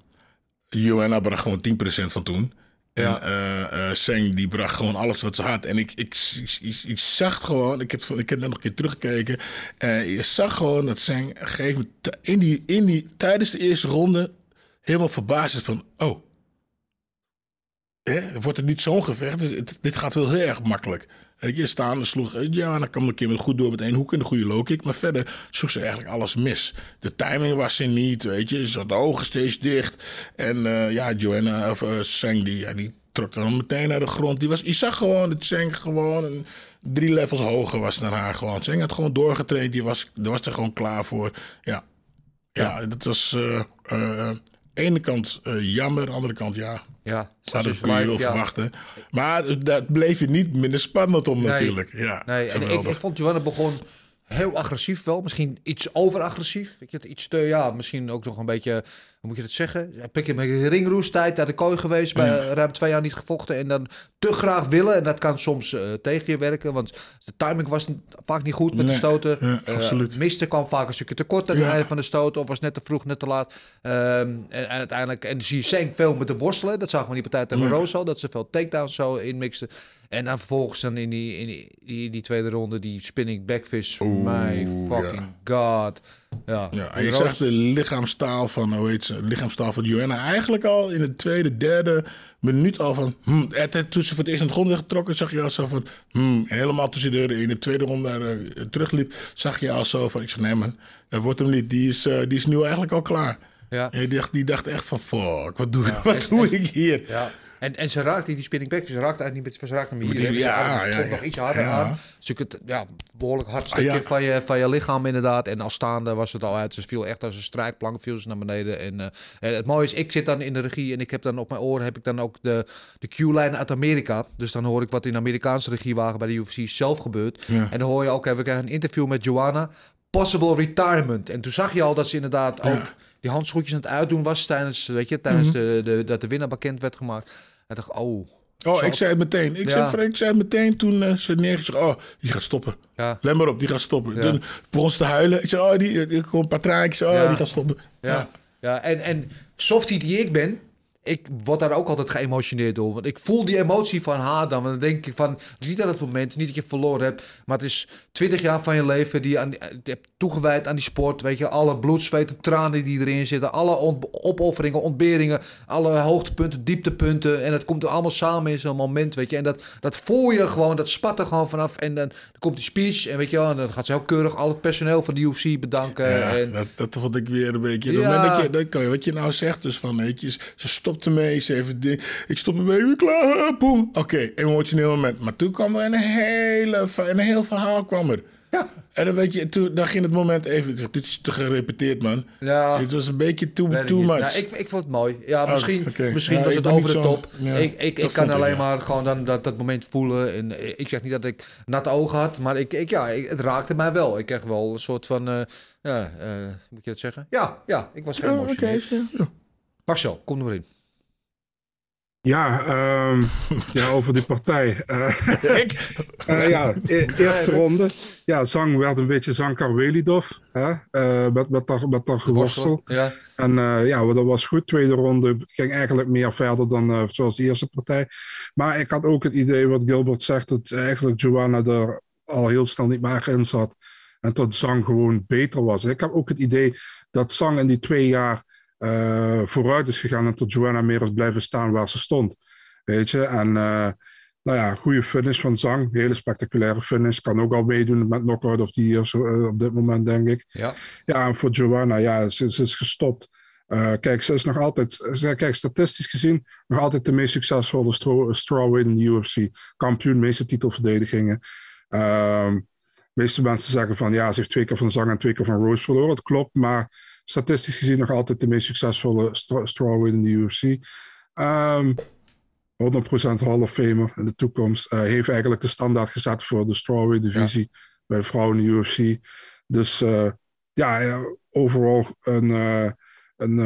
Joanna bracht gewoon 10% van toen. En Ja. eh Seng die bracht gewoon alles wat ze had. En ik, ik, ik, ik, ik zag gewoon, ik heb, ik heb net nog een keer teruggekeken. eh je zag gewoon dat Seng gegeven in die, in die, tijdens de eerste ronde helemaal verbaasd is van... Oh, hè, wordt het niet zo'n gevecht? Dus het- dit gaat wel heel erg makkelijk. Je, staande sloeg, eh, ja, dan kwam een keer goed door met één hoek en een goede low kick. Maar verder sloeg ze eigenlijk alles mis. De timing was er niet, weet je. Ze had de ogen steeds dicht. En eh, ja, Joanna, of uh, Seng, die, ja, die trok dan meteen naar de grond. Die was, je zag gewoon dat Seng gewoon een, drie levels hoger was dan haar gewoon. Seng had gewoon doorgetraind, die was, daar was er gewoon klaar voor. Ja, ja, dat was... ene kant eh, jammer, aan de andere kant ja. Ja, Dat kun je wel live, ja. verwachten. Maar dat bleef je niet minder spannend om Nee. natuurlijk. Ja, Nee, en ik, ik vond Joanna begon heel agressief wel. Misschien iets overagressief. Weet je, het iets te, ja, misschien ook nog een beetje, hoe moet je dat zeggen? Een beetje met ringroestijd uit de kooi geweest. Bij ruim twee jaar niet gevochten. En dan te graag willen. En dat kan soms eh, tegen je werken. Want de timing was vaak niet goed met de stoten. ja, Eh, absoluut. miste kwam vaak een stukje tekort aan het Ja. einde van de stoten. Of was net te vroeg, net te laat. Ehm, en, en uiteindelijk, en zie je Seng veel met de worstelen. Dat zagen we die partij tegen Ja. Dat ze veel takedowns zo inmixten. En dan vervolgens dan in die, in die, die, die tweede ronde, die spinning backfish. My fucking god. Ja, Ja, en je zag de lichaamstaal van, hoe heet ze, lichaamstaal van Joanna eigenlijk al in de tweede, derde minuut al van, hmm, toen ze voor het eerst in het grond werd getrokken, zag je al zo van, hmm, en helemaal toen ze de, in de tweede ronde eh, terugliep, zag je al zo van, ik zeg, nee man, dat wordt hem niet, die is, eh, die is nu eigenlijk al klaar. Ja. En die, dacht, die dacht echt van, fuck, wat doe, wat doe ik hier? Ja. En, en ze raakte die spinning back, ze raakte eigenlijk niet, met- ze raakte hem hier. Die- ja. Het ja, ja. nog iets harder Ja. aan. Dus je kunt, ja, behoorlijk hard stukje ja. van, je, van je lichaam inderdaad. En als staande was het al uit. Ze viel echt als een strijkplank, viel ze naar beneden. En, eh, en het mooie is, ik zit dan in de regie en ik heb dan op mijn oren heb ik dan ook de, de Q-lijn uit Amerika. Dus dan hoor ik wat in de Amerikaanse regiewagen bij de UFC zelf gebeurt. En dan hoor je ook, even krijgen een interview met Joanna. Possible retirement. En toen zag je al dat ze inderdaad ook die handschoentjes aan het uitdoen was tijdens, weet je, tijdens Mhm. de, de, dat de winnaar bekend werd gemaakt. En dacht, oh. Oh, ik zei het meteen. Ik, Ja. zei, ik zei het meteen toen eh, ze neergezet. Oh, die gaat stoppen. Ja. Let maar op, die gaat stoppen. Ja. Toen begon ze te huilen. Ik zei, oh, die, ik hoor een paar traantjes. Oh, die gaat stoppen. Ja, ja. en, en softie die ik ben, ik word daar ook altijd geëmotioneerd door. Want ik voel die emotie van haar dan. Want dan denk ik van, het is niet aan het moment, niet dat je verloren hebt. Maar het is twintig jaar van je leven die je aan, die je hebt toegewijd aan die sport. Weet je, alle bloed, zweet en tranen die erin zitten. Alle opofferingen, ontberingen. Alle hoogtepunten, dieptepunten. En het komt er allemaal samen in zo'n moment, weet je. En dat, dat voel je gewoon, dat spat er gewoon vanaf. En dan, dan komt die speech en weet je wel, en dan gaat ze heel keurig al het personeel van de UFC bedanken. Ja, en, dat, dat vond ik weer een beetje. Ja. dat je, dat kan je, wat je nou zegt, dus van, weet je, ze stopte mee, ze even, ik stop ermee, ben klaar, boem. Oké, emotioneel moment. Maar toen kwam er een hele, een heel verhaal kwam er. Ja. En dan weet je, toen, dan ging het moment even, dit is te gerepeteerd, man. Ja. Het was een beetje too, too much. Nou, ik, ik vond het mooi. Ja, Oh, misschien, misschien Ja, was het over de top. ja, ik ik, kan ik, alleen ja. maar gewoon dan dat, dat moment voelen. En eh, ik zeg niet dat ik natte ogen had, maar ik, ik, ja, ik- het raakte mij wel. Ik kreeg wel een soort van, eh, ja, hoe moet je dat zeggen? Ja, ja, ik was Ja, zo, ja. Marcel, kom er maar in. Ja, ehm, ja, over die partij. Eh, eh, ja, e- eerste ronde. Ja, Zang werd een beetje Zang Karwelidov. Hè? eh, met, met, daar, met daar geworstel. Ja, En eh, ja, dat was goed. Tweede ronde ging eigenlijk meer verder dan eh, zoals de eerste partij. Maar ik had ook het idee wat Gilbert zegt, dat eigenlijk Joanna er al heel snel niet meer in zat. En dat Zang gewoon beter was. Ik heb ook het idee dat Zang in die twee jaar eh, vooruit is gegaan en tot Joanna meer is blijven staan waar ze stond. Weet je, en eh, nou ja, goede finish van Zang. Hele spectaculaire finish. Kan ook al meedoen met Knockout of Year zo, eh, op dit moment, denk ik. ja. Ja, en voor Joanna, ja, ze, ze is gestopt. Eh, kijk, ze is nog altijd, ze, kijk, statistisch gezien, nog altijd de meest succesvolle strawweight in de UFC. Kampioen, meeste titelverdedigingen. Ehm, de meeste mensen zeggen van, ja, ze heeft twee keer van Zang en twee keer van Rose verloren. Dat klopt, maar statistisch gezien nog altijd de meest succesvolle stra- strawweight in de UFC. Ehm 100% Hall of Famer in de toekomst. Eh, heeft eigenlijk de standaard gezet voor de strawweight divisie bij de vrouwen in de UFC. Dus eh, ja, overal een, eh, een,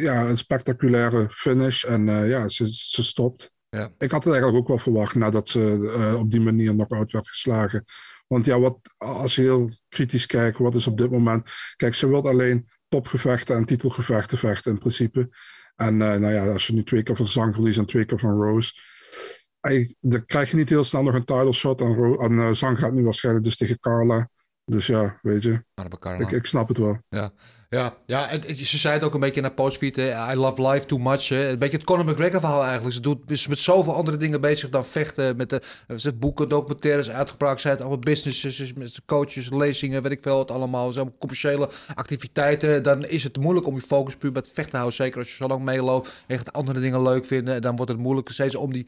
ja, een spectaculaire finish. En ja, ze, ze stopt. Ja. Ik had het eigenlijk ook wel verwacht nadat ze op die manier knock-out werd geslagen. Want ja, wat, als je heel kritisch kijkt, wat is op dit moment... Kijk, ze wil alleen topgevechten en titelgevechten vechten in principe. En uh, nou ja, als je nu twee keer van Zang verliest en twee keer van Rose. Dan krijg je niet heel snel nog een title shot. En, Ro en uh, Zang gaat nu waarschijnlijk dus tegen Carla. Dus ja, weet je. Ik, ik snap het wel. Ja, ja, ja het, ze zei het ook een beetje naar postfeed. I love life too much. Hè. Een beetje het Conor McGregor verhaal eigenlijk. Ze doet, is met zoveel andere dingen bezig dan vechten. Met de ze boeken, documentaires, uitgebracht. Zij het allemaal businesses, met coaches, lezingen, weet ik veel. Het allemaal. Zo commerciële activiteiten. Dan is het moeilijk om je focus puur bij het vechten te houden. Zeker als je zo lang meeloopt. Echt andere dingen leuk vinden. Dan wordt het moeilijk steeds om die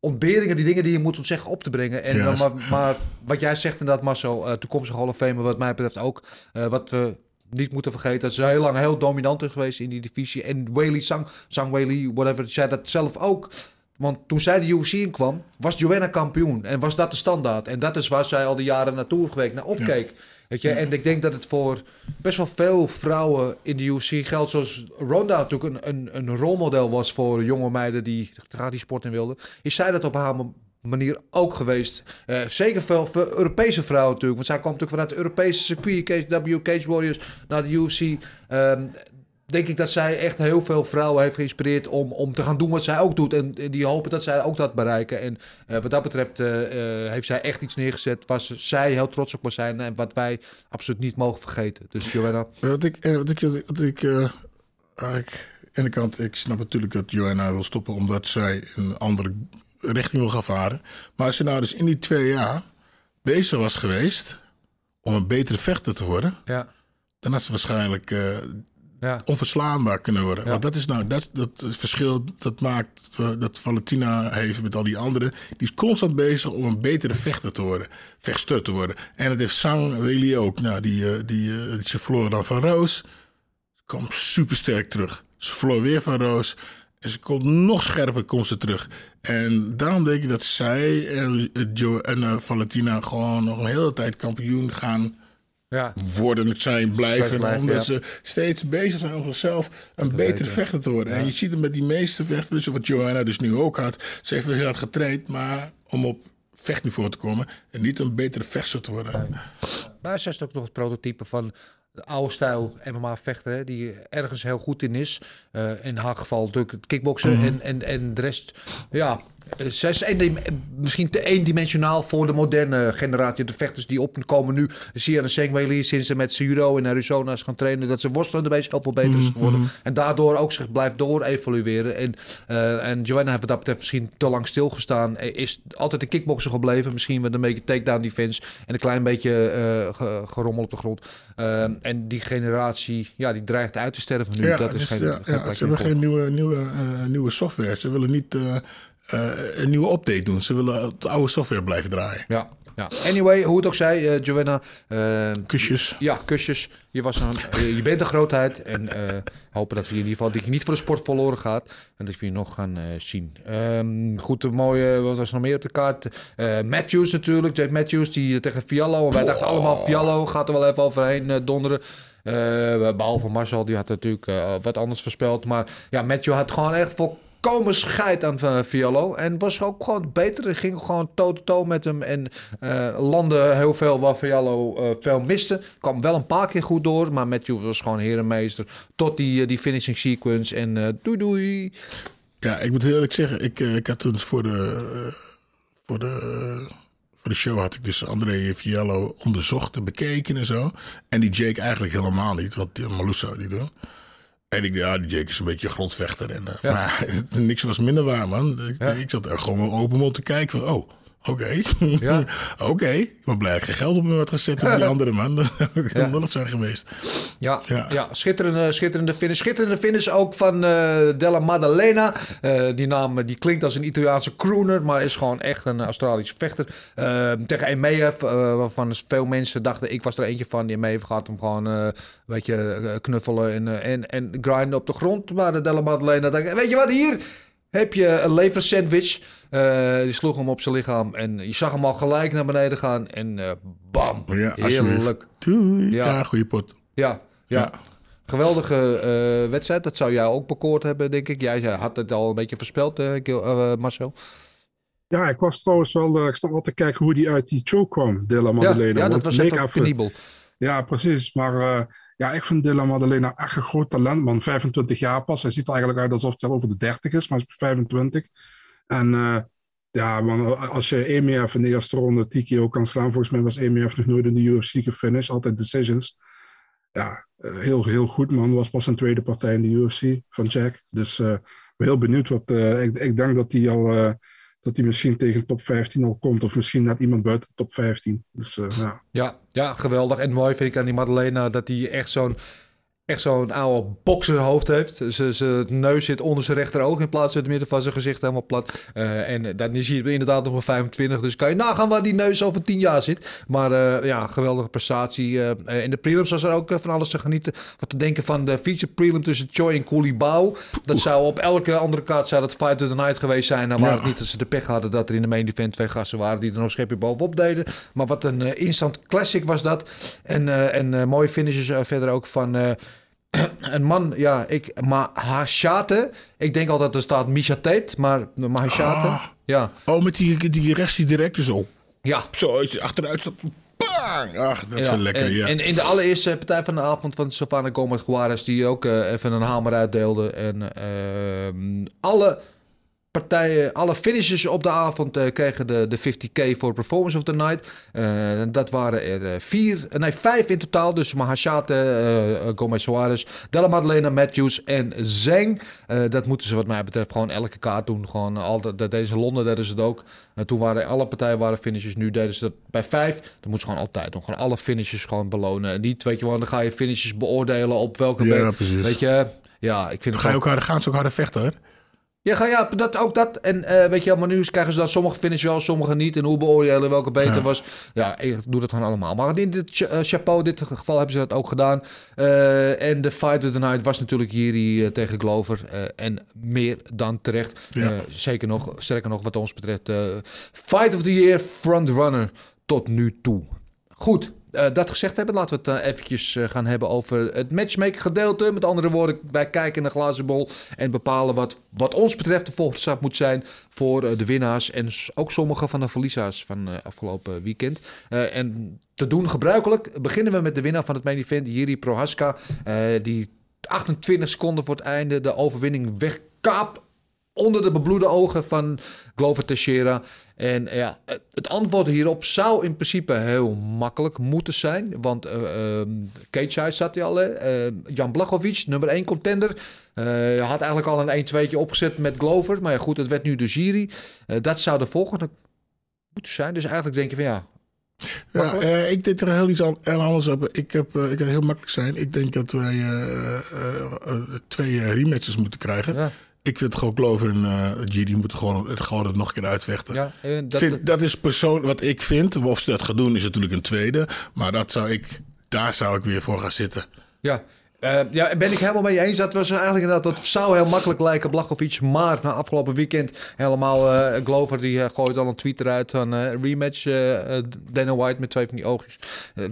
ontberingen, die dingen die je moet ontzeggen, op te brengen. En, maar, maar, wat jij zegt inderdaad, Marcel, uh, toekomstige Hall of Fame, wat mij betreft ook. Uh, wat we niet moeten vergeten, dat ze heel lang heel dominant is geweest in die divisie. En Whaley, Sang, Sang Whaley, whatever, zei dat zelf ook. Want toen zij de UFC in kwam, was Joanna kampioen. En was dat de standaard. En dat is waar zij al die jaren naartoe geweest, naar opkeek. Weet je? En ik denk dat het voor best wel veel vrouwen in de UFC geldt. Zoals Ronda natuurlijk een, een, een rolmodel was voor jonge meiden die graag die sport in wilden. Is zij dat op haar manier ook geweest. Uh, zeker veel voor Europese vrouwen natuurlijk. Want zij kwam natuurlijk vanuit de Europese circuit, W Cage Warriors, naar de UFC. Ehm, denk ik dat zij echt heel veel vrouwen heeft geïnspireerd om, om te gaan doen wat zij ook doet. En die hopen dat zij ook dat bereiken. En uh, wat dat betreft uh, heeft zij echt iets neergezet waar zij heel trots op zijn. En wat wij absoluut niet mogen vergeten. Dus Joanna. Wat ik, wat ik, wat ik aan de kant, ik snap natuurlijk dat Joanna wil stoppen omdat zij een andere richting wil gaan varen. Maar als je nou dus in die twee jaar bezig was geweest om een betere vechter te worden. Ja. Dan had ze waarschijnlijk ja. onverslaanbaar kunnen worden. Want dat is nou dat, dat verschil dat maakt dat Valentina heeft met al die anderen. Die is constant bezig om een betere vechter te worden, vechter te worden. En dat heeft Sang Weli ook. Nou, die, eh, die, die, eh, ze verloor dan van Roos. Ze kwam super sterk terug. Ze verloor weer van Roos. En ze komt nog scherper komt ze terug. En daarom denk ik dat zij en, Joe en uh, Valentina gewoon nog een hele tijd kampioen gaan ja. worden zijn, blijven. omdat ze steeds bezig zijn om zichzelf een betere vechter te worden. En je ziet het met die meeste vechters, wat Johanna dus nu ook had. Ze heeft wel heel hard getraind, maar om op vechtniveau te komen en niet een betere vechter te worden. Maar zij is ook nog het prototype van de oude stijl MMA-vechter, die ergens heel goed in is. Uh, in haar geval natuurlijk het kickboksen mhm. en, en, en de rest, ja, zij is misschien te eendimensionaal voor de moderne generatie. De vechters die opkomen nu. Zie je Sengwei sinds ze met judo in Arizona is gaan trainen. Dat ze worstelen erbij heel veel beter is mhm, geworden. Mhm. En daardoor ook zich blijft door evolueren. En, uh, en Joanna heeft wat dat betreft misschien te lang stilgestaan. Is altijd de kickboxer gebleven. Misschien met een beetje takedown defense. En een klein beetje uh, gerommel op de grond. Uh, en die generatie, ja, die dreigt uit te sterven nu. Ja, dat is dus, geen, ja, ja, ze hebben geen nieuwe, nieuwe, nieuwe software. Ze willen niet een nieuwe update doen. Ze willen de oude software blijven draaien. Ja. Ja. Anyway, hoe het ook zij, uh, Joanna. Uh, kusjes. Ja, kusjes. Je, was een, je bent een grootheid. En hopen dat we in ieder geval dat je niet voor de sport verloren gaat. En dat we je nog gaan zien. Um, goed, een mooie. Wat was er nog meer op de kaart? Matthews natuurlijk. Jake Matthews die tegen Fiallo. En wij dachten allemaal Fiallo gaat er wel even overheen donderen. behalve Marcel, die had natuurlijk wat anders voorspeld. Maar ja, Matthew had gewoon echt voor komen scheid aan van Fialo. En was ook gewoon beter. Het ging gewoon toe-to-toe met hem. En uh, landde heel veel waar Fialo uh, veel miste. Kwam wel een paar keer goed door. Maar Matthew was gewoon herenmeester. Tot die, die finishing sequence. En doei doei. Ja, ik moet eerlijk zeggen. Ik, ik had toen voor de, voor de voor de show had ik dus André Fiallo onderzocht en bekeken en zo. En die Jake eigenlijk helemaal niet, Malou zou die doen. En ik dacht, ja, die Jake is een beetje een grondvechter. En, uh, Maar niks was minder waar, man. Ik, ik zat er gewoon open mond te kijken van, oh, Oké. Ja. Oké. Ik ben blij dat ik geen geld op me had gezet op die andere man. Dat ja. nog zijn geweest. Ja, ja. ja. Schitterende, schitterende finish. Schitterende finish ook van uh, Della Maddalena. Uh, die naam die klinkt als een Italiaanse crooner, maar is gewoon echt een Australische vechter. Uh, tegen Emeev, waarvan veel mensen dachten, ik was er eentje van. Die Emeev gaat hem gewoon een beetje knuffelen en, en, en grinden op de grond. Maar de Della Maddalena dacht, weet je wat, hier heb je een leversandwich. Uh, die sloeg hem op zijn lichaam en je zag hem al gelijk naar beneden gaan. En uh, bam, ja, heerlijk. Doei. Ja. ja, goede pot. Ja, ja. Geweldige uh, wedstrijd. Dat zou jij ook bekoord hebben, denk ik. Jij had het al een beetje voorspeld, Marcel. Ja, ik was trouwens wel... ik stond wel te kijken hoe die uit die choke kwam, De La Madeleine. Ja, ja dat was penibel. Ja, precies. Maar Ja, ik vind Dylan Maddalena echt een groot talent, man. 25 jaar pas. Hij ziet er eigenlijk uit alsof hij al over de 30 is, maar hij is 25. En eh, ja, man, als je EMF in de eerste ronde ook kan slaan, volgens mij was EMF nog nooit in de UFC gefinished, altijd decisions. Ja, eh, heel, heel goed, man. Was pas een tweede partij in de UFC van Jack. Dus ben heel benieuwd wat. ik, ik denk dat hij al. Eh, dat hij misschien tegen top 15 al komt, of misschien net iemand buiten de top 15. Dus eh, ja. Ja, ja, geweldig. En mooi vind ik aan die Madalena dat hij echt zo'n echt zo'n oude bokserhoofd heeft. Zijn neus zit onder zijn rechteroog in plaats van het midden van zijn gezicht helemaal plat. Eh, en dan is hij inderdaad nog maar 25. Dus kan je nagaan waar die neus over 10 jaar zit. Maar eh, ja, geweldige prestatie. Eh, eh, in de prelims was er ook eh, van alles te genieten. Wat te denken van de feature prelim tussen Choi en Koulibaly. Dat zou op elke andere kaart zou dat Fight of the Night geweest zijn. Dan waren het niet dat ze de pech hadden dat er in de main event twee gasten waren die er nog schepje bovenop deden. Maar wat een eh, instant classic was dat. En, eh, en eh, mooie finishes eh, verder ook van... een man, ja, ik, Mahashate. Ik denk altijd er staat Misha Tate, maar Mahashate, Ah. ja. Oh, met die, die rechts die direct zo. Ja. Zo, als je achteruit staat. Bang! Ach, dat is Ja, lekker, en, ja. En in de allereerste partij van de avond van Savannah Gomez Juarez... die ook eh, even een hamer uitdeelde. En ehm, alle partijen, alle finishes op de avond eh, kregen de, de 50k voor Performance of the Night. Eh, dat waren er eh, vier, nee vijf in totaal. Dus Mahashate, eh, Gomez Juarez, Della Madalena, Matthews en Zeng. Dat moeten ze wat mij betreft gewoon elke kaart doen. Gewoon altijd, dat deden ze in Londen, deden ze het ook. En toen waren alle partijen waren finishes. Nu deden ze dat bij vijf. Dat moeten ze gewoon altijd doen. Gewoon alle finishes gewoon belonen. En niet, weet je wel, dan ga je finishes beoordelen op welke... Ja. Weet je, ja, ik vind Dan het ga je ook- ook harder, gaan ze ook harder vechten, hoor. Ja, ga, ja dat, ook dat. En eh, weet je, maar nu krijgen ze dan sommige finishes wel, sommige niet. En hoe beoordelen welke beter Ja. was. Ja, ik doe dat gewoon allemaal. Maar in dit eh, chapeau, in dit geval hebben ze dat ook gedaan. Eh, en de fight of the night was natuurlijk Jiri tegen Glover. en meer dan terecht. Ja. Zeker nog, sterker nog wat ons betreft. fight of the year frontrunner tot nu toe. Goed, eh, dat gezegd hebben, laten we het eh, eventjes eh, gaan hebben over het matchmaking gedeelte. Met andere woorden, wij kijken naar de glazen bol en bepalen wat, wat ons betreft de volgende stap moet zijn voor de winnaars en ook sommige van de verliezers van afgelopen weekend. En te doen gebruikelijk beginnen we met de winnaar van het main event, Jiri Prohaska, die 28 seconden voor het einde de overwinning wegkaapt onder de bebloede ogen van Glover Teixeira. En eh, ja, het- antwoord hierop zou in principe heel makkelijk moeten zijn. Want Side zat hij al. Eh, Jan Blachowicz, nummer 1 contender. eh, had eigenlijk al een 1-2'tje opgezet met Glover. Maar ja, goed, het werd nu de jury. Dat zou de volgende moeten zijn. Dus eigenlijk denk je van ja... Ja, ik denk er heel iets an- aan anders op. Ik heb, ik kan heel makkelijk zijn. Ik denk dat wij twee rematches moeten krijgen. Ja. Ik vind gewoon Glover en eh GD moeten gewoon, het gewoon het nog een keer uitvechten. Ja, eh, dat- dat, vind, dat is persoon wat ik vind. Of ze dat gaan doen is natuurlijk een tweede. Maar dat zou ik, daar zou ik weer voor gaan zitten. Ja. Eh, ja, ben ik helemaal mee eens. Dat was eigenlijk inderdaad, dat zou heel makkelijk lijken, Blachowicz. Maar na afgelopen weekend helemaal eh, Glover die eh, gooit al een tweet eruit van eh, rematch Dana White met twee van die oogjes.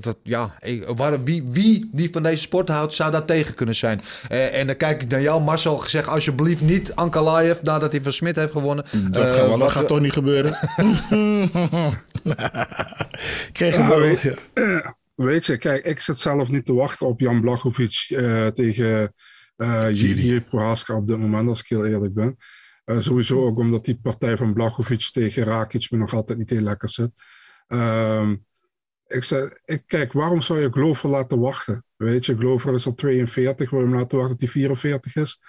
Dat, ja, ik- waar, wie, wie die van deze sport houdt, zou daar tegen kunnen zijn. Eh, en dan kijk ik naar jou, Marcel, gezegd alsjeblieft niet Ankalaev nadat hij van Smit heeft gewonnen. Dat, Eh, gaat, dat gaat we- toch niet gebeuren. Kreeg hem wel. Weet, je, kijk, ik zit zelf niet te wachten op Jan Blachowicz eh, tegen eh Jiri Prohaska op dit moment, als ik heel eerlijk ben. Eh, sowieso ook omdat die partij van Blachowicz tegen Rakic me nog altijd niet heel lekker zit. Ehm, ik, zei, ik kijk, waarom zou je Glover laten wachten? Weet je, Glover is al 42, waarom laten wachten dat hij 44 is?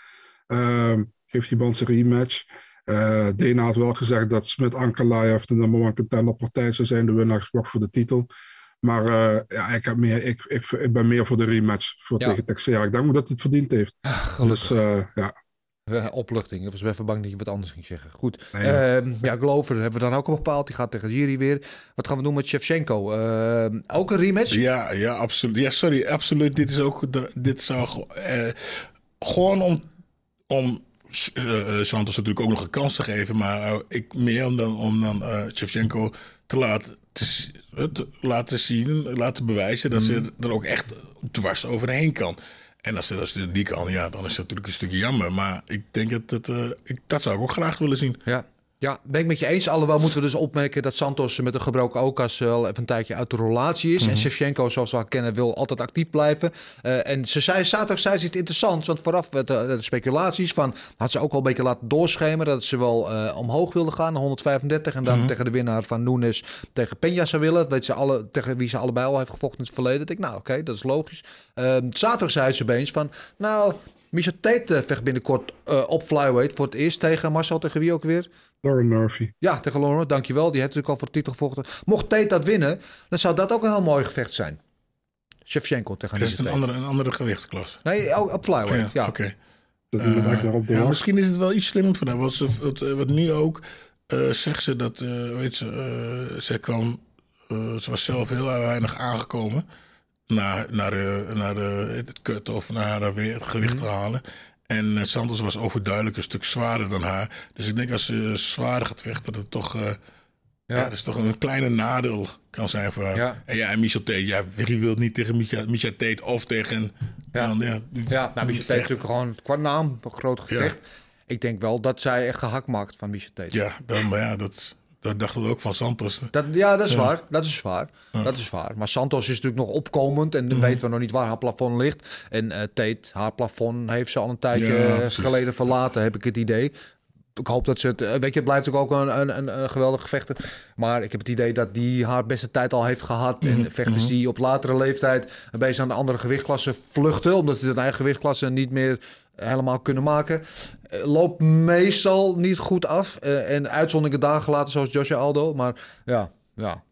Ehm geef die band zijn rematch. Dana had wel gezegd dat Smit Ankalaev de nummer one contender partij zou zijn, de winnaar wacht voor de titel. Maar eh, ja, ik, heb meer, ik, ik, ik ben meer voor de rematch voor Ja. tegen Texera. Ik denk dat hij het verdiend heeft. dus eh, ja. Opluchting. Ik was even bang dat je wat anders ging zeggen. Goed. Nee, ja. Ehm, ja, Glover hebben we dan ook al bepaald. Die gaat tegen Jiri weer. Wat gaan we doen met Shevchenko? Ehm, ook een rematch? Ja, ja, absoluut. Ja, sorry, absoluut. Dit is ook. De, dit zou eh, gewoon om. om Santos natuurlijk ook nog een kans te geven. Maar ik meer om dan, om dan eh Shevchenko te laten, te laten zien, laten bewijzen dat ze er ook echt dwars overheen kan. En als ze, dat niet kan, ja, dan is dat natuurlijk een stukje jammer. Maar ik denk dat het, eh, ik, dat zou ik ook graag willen zien. Ja. Ja, ben ik met je eens. Alhoewel moeten we dus opmerken dat Santos met een gebroken Okas wel even een tijdje uit de relatie is. En Shevchenko, zoals we al kennen, wil altijd actief blijven. Eh, en ze zei, zaterdag zei ze iets interessants. Want vooraf werd de, de speculaties van, had ze ook al een beetje laten doorschemeren dat ze wel eh, omhoog wilde gaan, naar 135. En dan tegen de winnaar van Nunes tegen Peña zou willen. Dat weet ze alle, tegen wie ze allebei al heeft gevochten in het verleden. Ik nou oké, dat is logisch. Ehm, zaterdag zei ze opeens van, nou... Misha Tate eh, vecht binnenkort eh, op flyweight voor het eerst tegen Marcel, tegen wie ook weer? Lauren Murphy. Ja, tegen Lauren, dankjewel. Die heeft natuurlijk al voor de titel gevochten. Mocht Tate dat winnen, dan zou dat ook een heel mooi gevecht zijn. Shevchenko tegen Dat is een Tate. andere, een andere gewichtklasse. Nee, oh, op flyweight, ja. Oké. Eh, uh, ja, misschien is het wel iets slimmer van haar. Wat, ze, wat, eh, wat nu ook eh, zegt ze dat, eh weet ze, eh, ze kwam, eh, ze was zelf heel weinig aangekomen naar, naar, eh, naar het kut of naar haar weer het gewicht Mhm. te halen. En eh, Santos was overduidelijk een stuk zwaarder dan haar. Dus ik denk als ze zwaarder gaat vechten, dat het toch, eh, ja. dat is toch een kleine nadeel kan zijn voor haar. Ja. En ja, en Michel Tate, ja, wie wil niet tegen Micha Tate of tegen... Ja. dan, ja, Ja, nou, Misha Tate is natuurlijk gewoon qua naam een groot gevecht. Ik denk wel dat zij echt gehakt maakt van Misha Tate. Ja, dan, maar ja, dat, dat dachten we ook van Santos. Dat, ja, dat is Ja. waar. Dat is waar. Dat is waar. Maar Santos is natuurlijk nog opkomend en dan weten we nog niet waar haar plafond ligt. En eh Tate, haar plafond heeft ze al een tijdje eh, geleden verlaten, heb ik het idee. Ik hoop dat ze het. eh, Weet je, het blijft ook een, een, een, een geweldige vechter. Maar ik heb het idee dat die haar beste tijd al heeft gehad. En vechters die op latere leeftijd een beetje aan de andere gewichtklasse vluchten. Omdat ze hun eigen gewichtklasse niet meer helemaal kunnen maken. eh, Loopt meestal niet goed af. Eh, en uitzonderingen dagen later, zoals Joshua Aldo. Maar ja, ja.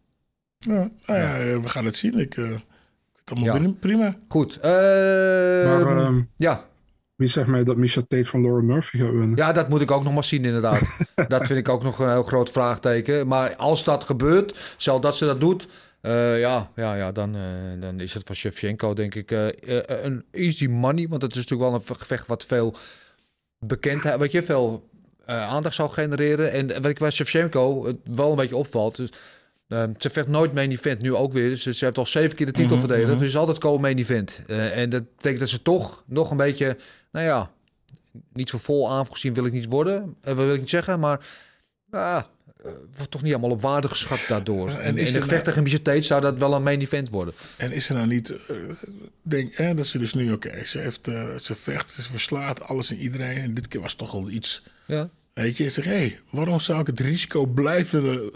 Ja, nou ja, we gaan het zien. Ik, eh, allemaal Ja. binnen- prima. Goed. eh, Maar ehm, ja. Wie zegt mij dat Misha Tate van Lauren Murphy gaat winnen? ja, dat moet ik ook nog maar zien, inderdaad. dat vind ik ook nog een heel groot vraagteken. Maar als dat gebeurt, stel dat ze dat doet. eh, ja, ja, ja dan, eh, dan is het van Shevchenko, denk ik, eh, een easy money. Want het is natuurlijk wel een gevecht wat veel bekendheid, weet je, veel aandacht zal genereren. En wat ik bij Shevchenko wel een beetje opvalt. Dus, ehm, ze vecht nooit main event, nu ook weer. Dus ze heeft al zeven keer de titel Mhm, verdedigd. mhm. Dus altijd komen main event. En dat betekent dat ze toch nog een beetje, nou ja, niet zo vol aangezien wil ik niet worden. eh, wil ik niet zeggen, maar eh, wordt toch niet allemaal op waarde geschat daardoor. En in de gevecht tegen zou dat wel een main event worden. En is er nou niet... eh, denk hè, dat ze dus nu... Oké, ze, heeft, ze vecht, ze verslaat alles en iedereen. En dit keer was toch al iets... Ja. Weet je, zeg, hé, hey, waarom zou ik het risico blijven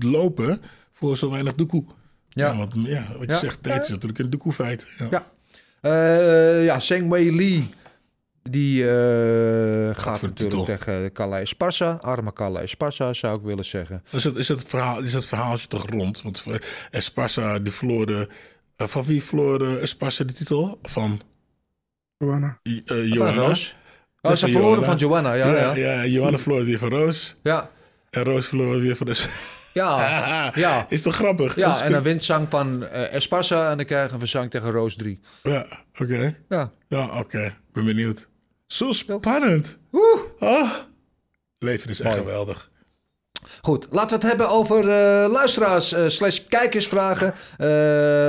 lopen voor zo weinig doekoe? Ja. Ja, want ja, wat je Ja. zegt, dit is natuurlijk een doekoe-feit. Ja. Ja. Eh, ja, Zheng Wei Li. Die eh, gaat natuurlijk titel. tegen Calais Sparsa. Arme Calais Sparsa, zou ik willen zeggen. Is het, is, het verhaal, is het verhaaltje toch rond? Want eh, Esparza, die verloor de... eh, van wie verloor eh, Esparza de titel? Van Joanna? uh, Van Johanna. Roos. Oh, ze van verloren van Joanna, ja. Ja, Ja, ja. Johanna verloor weer van Roos. ja. En Roos verloor weer van de... ja. ja. Is toch grappig? Dat Ja, en dan wint Zang van eh Esparza en dan krijgen we Zang tegen Roos 3. Ja, oké. Ja. Ja, oké. Ben benieuwd. Zo spannend. Oeh. Oh. Leven is echt Mooi. geweldig. Goed, laten we het hebben over eh, luisteraars eh, slash kijkersvragen. Eh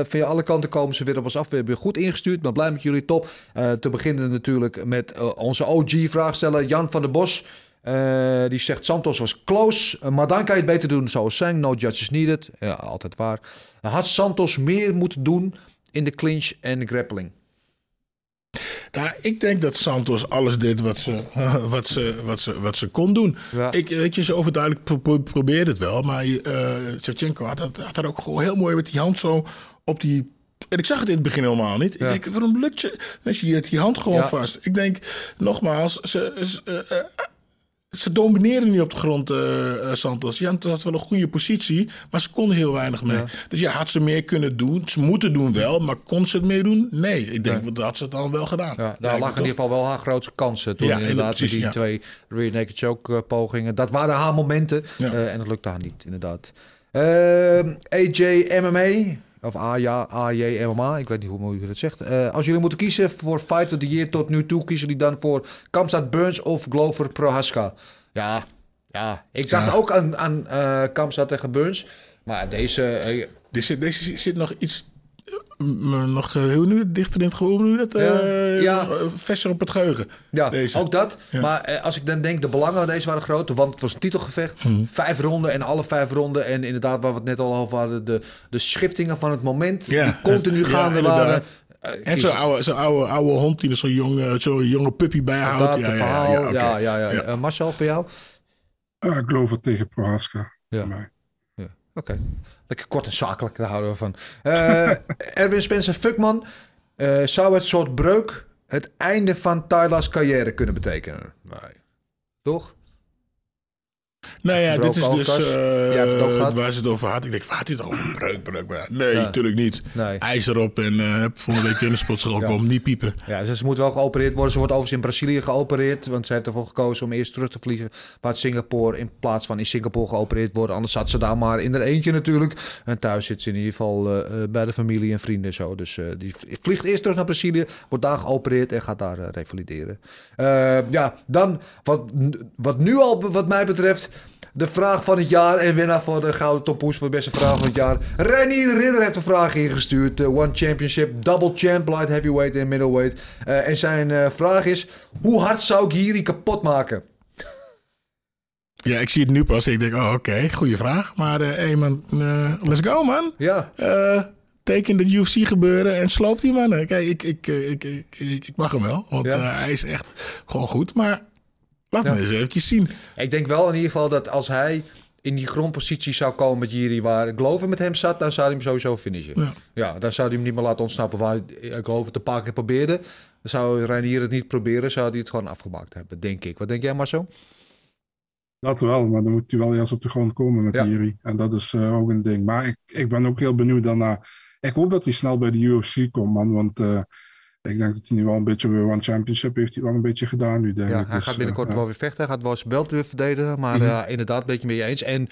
via alle kanten komen ze weer op ons af. We hebben goed ingestuurd, maar blij met jullie, top. Eh, te beginnen natuurlijk met eh, onze OG-vraagsteller Jan van der Bos. Eh, die zegt Santos was close, maar dan kan je het beter doen zoals Sang. No judges needed. Ja, altijd waar. Had Santos meer moeten doen in de clinch en grappling? Nou, ik denk dat Santos alles deed wat ze, wat ze, wat ze, wat ze kon doen. Ja. Ik, weet je, ze overduidelijk pro- pro- probeerde het wel. Maar eh Shevchenko had, dat- had dat ook gewoon heel mooi met die hand zo op die... En ik zag het in het begin helemaal niet. Ja. Ik denk, waarom lukt je? Je, hebt die hand gewoon Ja. vast. Ik denk, nogmaals, ze, ze, eh, eh, ze domineerden niet op de grond, eh, eh, Santos. Ja, had wel een goede positie, maar ze konden heel weinig mee. Dus ja, had ze meer kunnen doen. Ze moeten doen wel, maar kon ze het meer doen? Nee, ik denk dat had ze het dan wel gedaan. Ja, daar lagen in ieder geval wel haar grootste kansen. Toen Ja, inderdaad precies, die twee rear naked choke eh, pogingen. Dat waren haar momenten. En dat lukte haar niet, inderdaad. Ehm, AJ MMA. Of AJ, AJ MMA. Ik weet niet hoe je dat zegt. Eh, als jullie moeten kiezen voor Fight of the Year tot nu toe... kiezen jullie dan voor Kamstad Burns of Glover Prohaska? Ja, ja. ik dacht Ja. ook aan, aan eh Kamstad tegen Burns. Maar deze... eh, Deze, deze zit nog iets m- nog, hoe nu het dichter in het geheugen, hoe nu dat? Ja. eh, Ja. eh, Vestig op het geheugen. Ja, Deze. ook dat. Ja. Maar eh, als ik dan denk, de belangen van deze waren groot. Want het was een titelgevecht. Mhm. Vijf ronden en alle vijf ronden. En inderdaad, waar we het net al over hadden. De, de schiftingen van het moment. Ja, die continu gaande waren. Eh, En zo'n oude, zo'n oude, oude hond die er zo'n jonge, zo'n jonge puppy bijhoudt. Ja, ja, ja, Ja, oké. ja, ja. Marcel, voor jou? Ik geloof het tegen Prohaska. Ja. mij. Kort en zakelijk, daar houden we van. Eh, Erwin Spencer Fuckman. eh, zou het soort breuk het einde van Tyler's carrière kunnen betekenen? Nee. Toch? Nou ja, dit is dus eh, het waar ze het over had. Ik denk, waar had hij het over? Breuk, breuk, breuk. Nee, Ja. natuurlijk niet. Nee. IJs erop en heb volgende week in de sportschool Ja. komen, niet piepen. Ja, ze, ze moet wel geopereerd worden. Ze wordt overigens in Brazilië geopereerd. Want ze heeft ervoor gekozen om eerst terug te vliegen naar Singapore. In plaats van in Singapore geopereerd worden. Anders zat ze daar maar in haar eentje natuurlijk. En thuis zit ze in ieder geval eh, bij de familie en vrienden en zo. Dus die vliegt eerst terug naar Brazilië. Wordt daar geopereerd en gaat daar revalideren. Ja, dan wat, wat nu al wat mij betreft... De vraag van het jaar en winnaar voor de Gouden Tompoes voor de beste vraag van het jaar. Renier Ridder heeft een vraag ingestuurd. One Championship, double champ, light heavyweight en middleweight. Eh, en zijn eh, vraag is, hoe hard zou ik Giri kapot maken? Ja, ik zie het nu pas. Ik denk, oh, oké, goede vraag. Maar eh hey man, let's go man. Ja, teken de UFC gebeuren en sloop die mannen. Kijk, ik, ik, ik, ik, ik, mag hem wel, want Ja. hij is echt gewoon goed. Maar laat Ja. me eens eventjes zien. ik denk wel in ieder geval dat als hij in die grondpositie zou komen met Giri waar Glover met hem zat, dan zou hij hem sowieso finishen. Ja. Ja, dan zou hij hem niet meer laten ontsnappen waar hij- Glover het een paar keer probeerde. Dan zou Reinier het niet proberen, zou hij het gewoon afgemaakt hebben, denk ik. Wat denk jij maar zo? Dat wel, maar dan moet hij wel eerst op de grond komen met Ja. Jiri. En dat is eh, ook een ding. Maar ik, ik ben ook heel benieuwd daarna. Ik hoop dat hij snel bij de UFC komt, man. Want eh, ik denk dat hij nu wel een beetje weer One Championship heeft hij wel een beetje gedaan nu, denk Ja, ik. hij Dus, gaat binnenkort eh, wel weer vechten. Hij gaat wel zijn belt weer verdedigen. Maar Mhm. ja, inderdaad, ben ik mee eens. En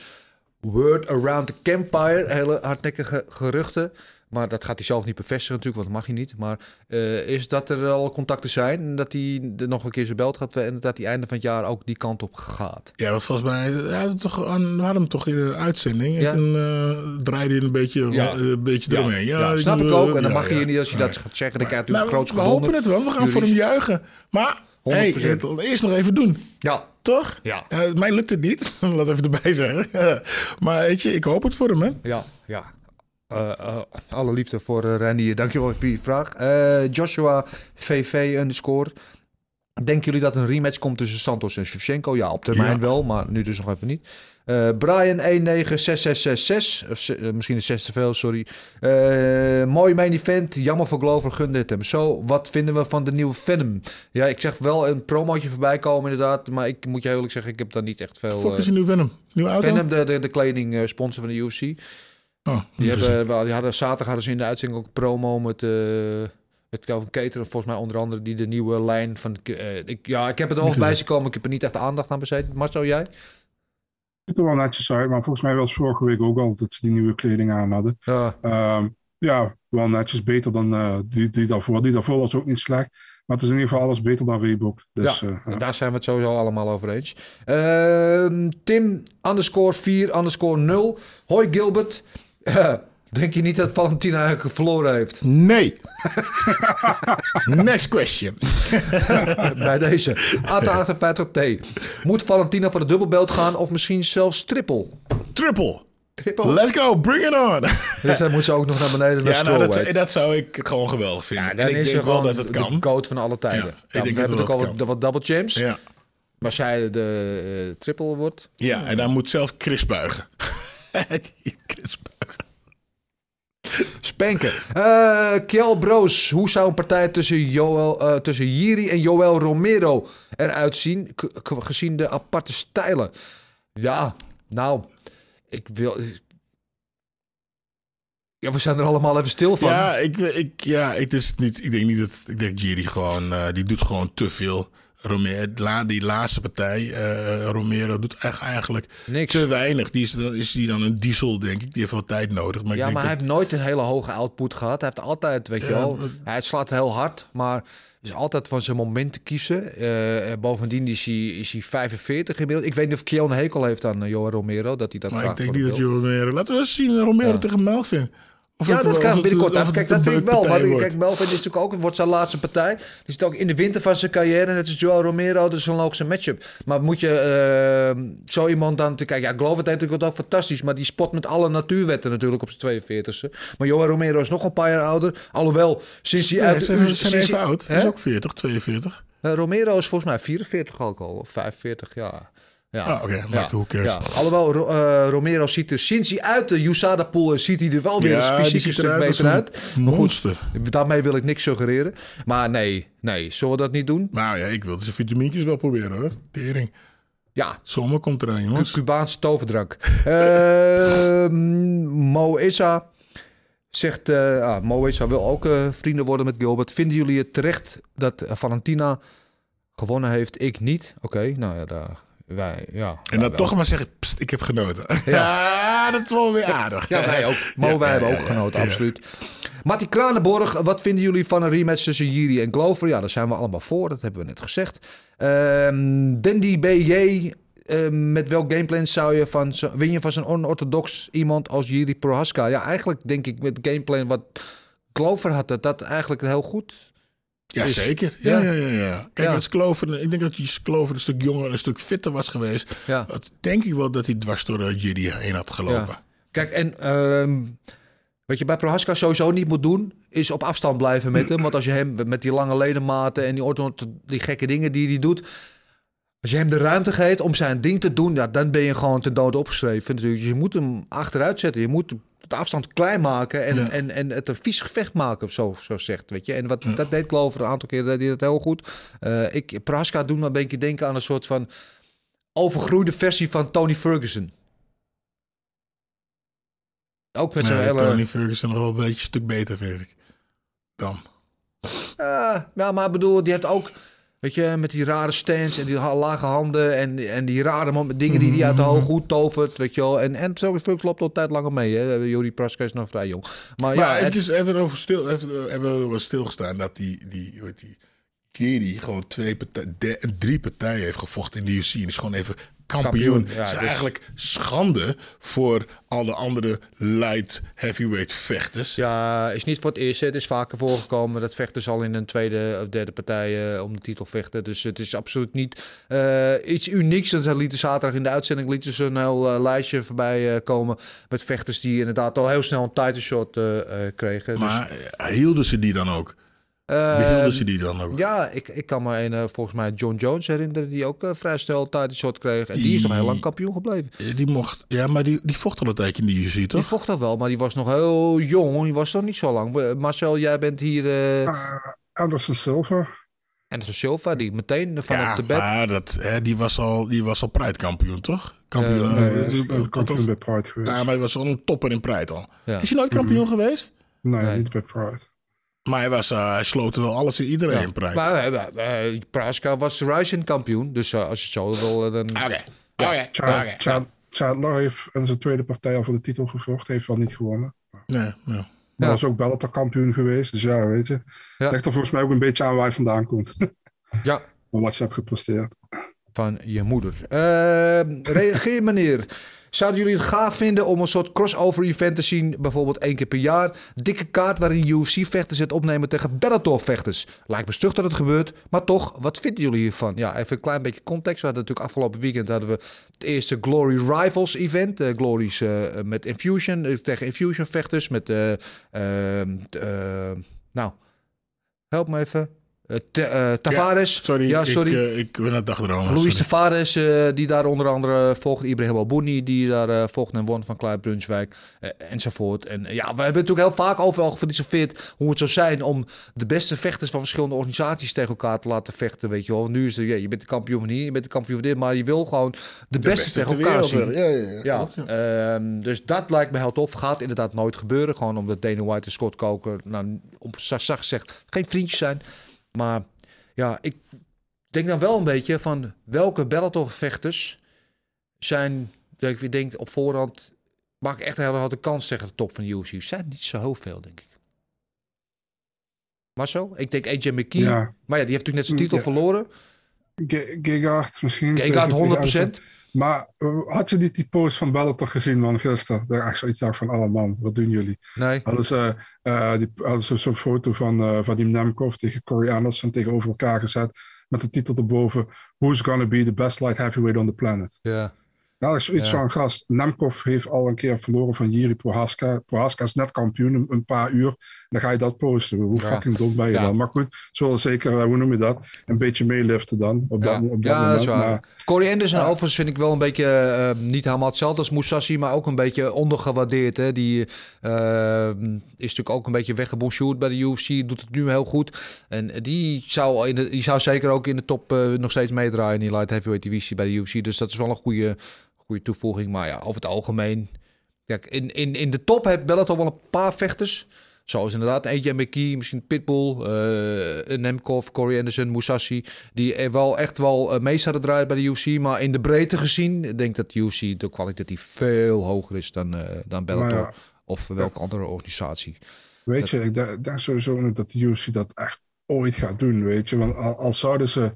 word around the campfire. Hele hardnekkige geruchten. Maar dat gaat hij zelf niet bevestigen natuurlijk, want dat mag hij niet. Maar eh, is dat er al contacten zijn. En dat hij er nog een keer zijn belt gaat. En dat hij einde van het jaar ook die kant op gaat. Ja, want volgens mij het toch, aan- we hadden hem toch in de uitzending. Ja. En toen eh, draaide hij een beetje, Ja. eh, een beetje eromheen. Ja, Ja, snap ik ook. En dan ja, mag je ja. niet, als je dat gaat zeggen, dan krijg je Nou, natuurlijk we groot hopen het wel. We gaan voor hem juichen. Maar hey, 100%. het, eerst nog even doen. Ja, Toch? Ja. Eh, mij lukt het niet. Laat even erbij zeggen. maar weet je, ik hoop het voor hem, hè. Ja, ja. Eh, eh, alle liefde voor uh, Renier. Dankjewel voor je vraag. Eh, Joshua VV underscore. Denken jullie dat een rematch komt tussen Santos en Shevchenko? Ja, op termijn Ja. wel, maar nu dus nog even niet. Eh Brian 196666. Of ze- eh, misschien is 6 te veel, sorry. Eh, mooi main event. Jammer voor Glover, gunde het hem. Zo, wat vinden we van de nieuwe Venom? Ja, ik zeg wel een promootje voorbij komen inderdaad. Maar ik moet je eerlijk zeggen, ik heb daar niet echt veel... Fuck is een Venom. Nieuwe auto? Venom, de, de, de kleding sponsor van de UFC. Oh, Die, gezien. hebben, wel, die hadden zaterdag hadden ze in de uitzending ook promo met, eh met Calvin Keter. Volgens mij onder andere die de nieuwe lijn van... eh, ik, ja, ik heb het er Niet bij zien komen. Ik heb er niet echt de aandacht aan besteed. Marcel, jij? ziet er wel netjes uit, maar volgens mij was vorige week ook al dat ze die nieuwe kleding aan hadden. Ja, Ehm, ja, wel netjes. Beter dan eh, die, die daarvoor. Die daarvoor was ook niet slecht. Maar het is in ieder geval alles beter dan Reebok. Dus, ja, eh, ja. daar zijn we het sowieso allemaal over eens. Ehm, Tim underscore 4 underscore 0. Hoi Gilbert. Denk je niet dat Valentina eigenlijk verloren heeft? Nee. Next question. Bij deze. AT58T. Moet Valentina voor de dubbelbelt gaan of misschien zelfs triple? Triple. Triple? Let's go. Bring it on. Dus dan moet ze ook nog naar beneden naar ja, nou, dat, zou ik gewoon geweldig vinden. Ja, en ik is denk wel dat het de kan. code van alle tijden. Ja, Nou, we hebben ook al wat double champs. Ja. Maar zij de eh, triple wordt. ja, en dan moet zelfs Chris buigen. Chris buigen. Spanken. Eh Kjell Broos, hoe zou een partij tussen, Joel, eh, tussen Jiri en Joel Romero eruit zien, gezien de aparte stijlen? Ja, nou, ik wil... Ja, we zijn er allemaal even stil van. Ja, ik, ik, ja ik, dus niet, ik denk niet dat. Ik denk Jiri gewoon. eh, die doet gewoon te veel. Romero, die laatste partij, eh, Romero, doet echt eigenlijk Niks. te weinig. Die is, dan is die dan een diesel, denk ik. Die heeft wel tijd nodig. Maar ik ja, denk maar hij heeft nooit een hele hoge output gehad. Hij heeft altijd, weet je wel, hij slaat heel hard, maar is altijd van zijn moment te kiezen. Eh, bovendien is hij, is hij 45 inmiddels. Ik weet niet of een hekel heeft aan uh, Johan Romero, dat hij dat Maar ik denk niet dat je Romero... Laten we eens zien Romero Ja. tegen Melvin. Of ja, het- dat kan het- binnenkort. het kijk, dat vind ik wel. Maar kijk, Melvin is natuurlijk ook, wordt zijn laatste partij. Die zit ook in de winter van zijn carrière. Net als Joel Romero, dat is een logische matchup. Maar moet je eh, zo iemand dan te kijken. Ja, Glover deed natuurlijk ook fantastisch. Maar die spot met alle natuurwetten natuurlijk op zijn 42e. Maar Joel Romero is nog een paar jaar ouder. Alhoewel, sinds hij Nee, uit zijn, sinds zijn even hij- oud. Hij is ook 40, 42. Eh, Romero is volgens mij 44 ook al, of 45 jaar. Ja. Ah, oké, maar who cares? Ja. Alhoewel Ro- eh, Romero ziet er sinds hij uit de USADA pool is, ziet hij er wel weer Ja, fysiek een stuk beter een uit. Maar goed, monster. daarmee wil ik niks suggereren. Maar nee, nee, zullen we dat niet doen? Nou ja, ik wil zijn vitamintjes wel proberen hoor. Tering. Ja, Zomer komt eraan, Cu- jongens. Cubaanse toverdrank. Mo Issa zegt... ah, Mo Issa wil ook eh, vrienden worden met Gilbert. Vinden jullie het terecht dat Valentina gewonnen heeft? Ik niet. Oké, nou ja, daar... Wij, ja, En dan toch maar zeggen, pst, ik heb genoten. Ja, dat is wel weer aardig. Ja, wij ook. Mo, wij hebben ook genoten, absoluut. Matti Kranenborg, wat vinden jullie van een rematch tussen Jiri en Glover? Ja, daar zijn we allemaal voor, dat hebben we net gezegd. Ehm Dandy BJ, eh, met welk gameplan zou je van, win je van zo'n onorthodox iemand als Jiri Prohaska? Ja, eigenlijk denk ik met het gameplan wat Glover had, dat dat eigenlijk heel goed Ja, zeker. Ja, Ja. ja, ja. ja. Kijk, Ja. als Clover, ik denk dat hij Clover een stuk jonger en een stuk fitter was geweest. Ja. Dat denk ik wel dat hij dwars door uh, Jiri heen had gelopen. Kijk, en ehm, wat je bij Prohaska sowieso niet moet doen, is op afstand blijven met hem. Want als je hem met die lange ledematen en die, die gekke dingen die hij doet. Als je hem de ruimte geeft om zijn ding te doen, ja, dan ben je gewoon ten dode opgeschreven. Natuurlijk. Je moet hem achteruit zetten. Je moet de afstand klein maken en, Ja. en, en het een vies gevecht maken, zo, zo zegt. Weet je? En wat, dat deed Glover een aantal keer, deed hij dat heel goed. Eh ik, Prohaska doet me een beetje denken aan een soort van overgroeide versie van Tony Ferguson. Ook met zijn Nee, hele... Tony Ferguson nog wel een beetje een stuk beter, vind ik. Dan. Ja, ja, maar ik bedoel, die heeft ook, weet je, met die rare stance en die lage handen en, en die rare mom- dingen die hij uit de hoog goed tovert, weet je wel. En, en zo Fuchs loopt al een tijd langer mee, hè. Juri Praska is nog vrij jong. Maar, Maar ja, het- even, even over stil, even, hebben we over stilgestaan dat die, die, hoe heet die, gewoon twee de- drie partijen heeft gevochten in de UFC. En is gewoon even kampioen. Ja, Het is dus- eigenlijk schande voor alle andere light heavyweight vechters. ja, is niet voor het eerst. Het is vaker voorgekomen dat vechters al in een tweede of derde partij eh, om de titel vechten. Dus het is absoluut niet eh, iets unieks. Dat lieten zaterdag in de uitzending lieten ze een heel eh, lijstje voorbij komen met vechters die inderdaad al heel snel een title shot kregen. Dus, Maar hielden ze die dan ook? Eh, Behielden ze die dan ook? Ja, ik, ik kan me een, eh, volgens mij John Jones herinneren, die ook eh, vrij snel title shot kreeg. En die is nog heel lang kampioen gebleven. Die mocht, ja, maar die, die vocht al een tijdje in de UFC, Die toch? vocht al wel, maar die was nog heel jong. Die was nog niet zo lang. Eh, Marcel, jij bent hier... eh Uh, Anderson Silva. Anderson Silva, die meteen vanaf Ja, de bed... maar dat, hè, die was al, die was al Pride-kampioen, toch? Kampioen. Eh, eh, Nee, kampioen bij Pride geweest. Ja, maar hij was wel een topper in Pride al. Ja. Is hij nooit kampioen geweest? nee, nee. niet bij Pride. Maar hij, was, eh, hij sloot wel alles in iedereen in Pride. Maar eh, eh, Praska was Ryzen kampioen. Dus als je het zo wil, dan... Oké. Oké. Chad, Oké. Chad, Chandler heeft in zijn tweede partij al voor de titel gevochten. Heeft wel niet gewonnen. Nee, nee. Maar Ja. was ook Bellator kampioen geweest. Dus ja, weet je. Ja. Ligt er volgens mij ook een beetje aan waar hij vandaan komt. Ja, wat je hebt gepresteerd. van je moeder. Reageer meneer. Zouden jullie het gaaf vinden om een soort crossover event te zien, bijvoorbeeld één keer per jaar? Dikke kaart waarin UFC-vechters het opnemen tegen Bellator-vechters. Lijkt me stug dat het gebeurt, maar toch, wat vinden jullie hiervan? Ja, even een klein beetje context. We hadden natuurlijk afgelopen weekend hadden we het eerste Glory Rivals event. Eh Glory's eh, met Infusion, eh, tegen Infusion-vechters. Met, eh, ehm, eh, nou, help me even. Eh, Te- eh, Tavares. Sorry, Ja, sorry. Ik, eh, ik ben het dagdromen. Luis sorry. Tavares, die daar onder andere volgt. Ibrahim Albouni, die daar volgt en won van Kluib Brunswijk. enzovoort. En ja, we hebben natuurlijk heel vaak overal gefilosofeerd hoe het zou zijn om de beste vechters van verschillende organisaties tegen elkaar te laten vechten. Weet je wel. Nu is het, ja, je bent de kampioen van hier, je bent de kampioen van dit, maar je wil gewoon de, De beste, tegen elkaar zien. Ja, ja, ja. ehm, dus dat lijkt me heel tof. Gaat inderdaad nooit gebeuren. Gewoon omdat Dana White en Scott Coker, nou, op zacht gezegd, geen vriendjes zijn. Maar ja, ik denk dan wel een beetje van welke Bellator-vechters zijn, dat ik weer denk op voorhand, maak ik echt een hele grote kans tegen de top van de UFC. Zijn niet zo heel veel, denk ik. Maar zo? Ik denk AJ McKee. Ja. Maar ja, die heeft natuurlijk net zijn titel Ja. verloren. Ge- Gegard misschien. Gegard tegen- tegen 100%. Maar eh, had je niet die post van Bellator gezien man gisteren? Daar echt zoiets dacht van, alle man, wat doen jullie? Nee. Hadden ze, eh, die, hadden ze zo'n foto van eh Vadim Nemkov tegen Corey Anderson tegenover elkaar gezet. Met de titel erboven, Who's gonna be the best light heavyweight on the planet? Ja. Nou, is zoiets Ja. van gast. Nemkov heeft al een keer verloren van Jiri Prohaska. Prohaska is net kampioen een, paar uur. Dan ga je dat posten. Hoe Ja. fucking dom ben je Ja. dan? Maar goed, zullen zeker, eh, hoe noem je dat? Een beetje meeliften dan. Op dat, op moment. dat is waar. Maar, Corey Anderson overigens vind ik wel een beetje, eh, niet helemaal hetzelfde als Musashi, maar ook een beetje ondergewaardeerd. Hè. Die eh, is natuurlijk ook een beetje weggebonjourd bij de UFC, doet het nu heel goed. En die zou, in de, die zou zeker ook in de top eh, nog steeds meedraaien in die light heavyweight divisie bij de UFC. Dus dat is wel een goede, goede toevoeging. Maar ja, over het algemeen... Kijk, in, in, in de top heeft Bellator wel een paar vechters... Zoals inderdaad AJ McKee, misschien Pitbull, eh Nemkov, Corey Anderson, Musashi. Die er wel echt wel eh, mee zouden draaien bij de UFC. Maar in de breedte gezien, ik denk dat de UFC de kwalitatief veel hoger is dan, eh dan Bellator. Ja. Of welke andere organisatie. weet je, ik denk sowieso niet dat de UFC dat echt ooit gaat doen, weet je. Want al, al zouden ze,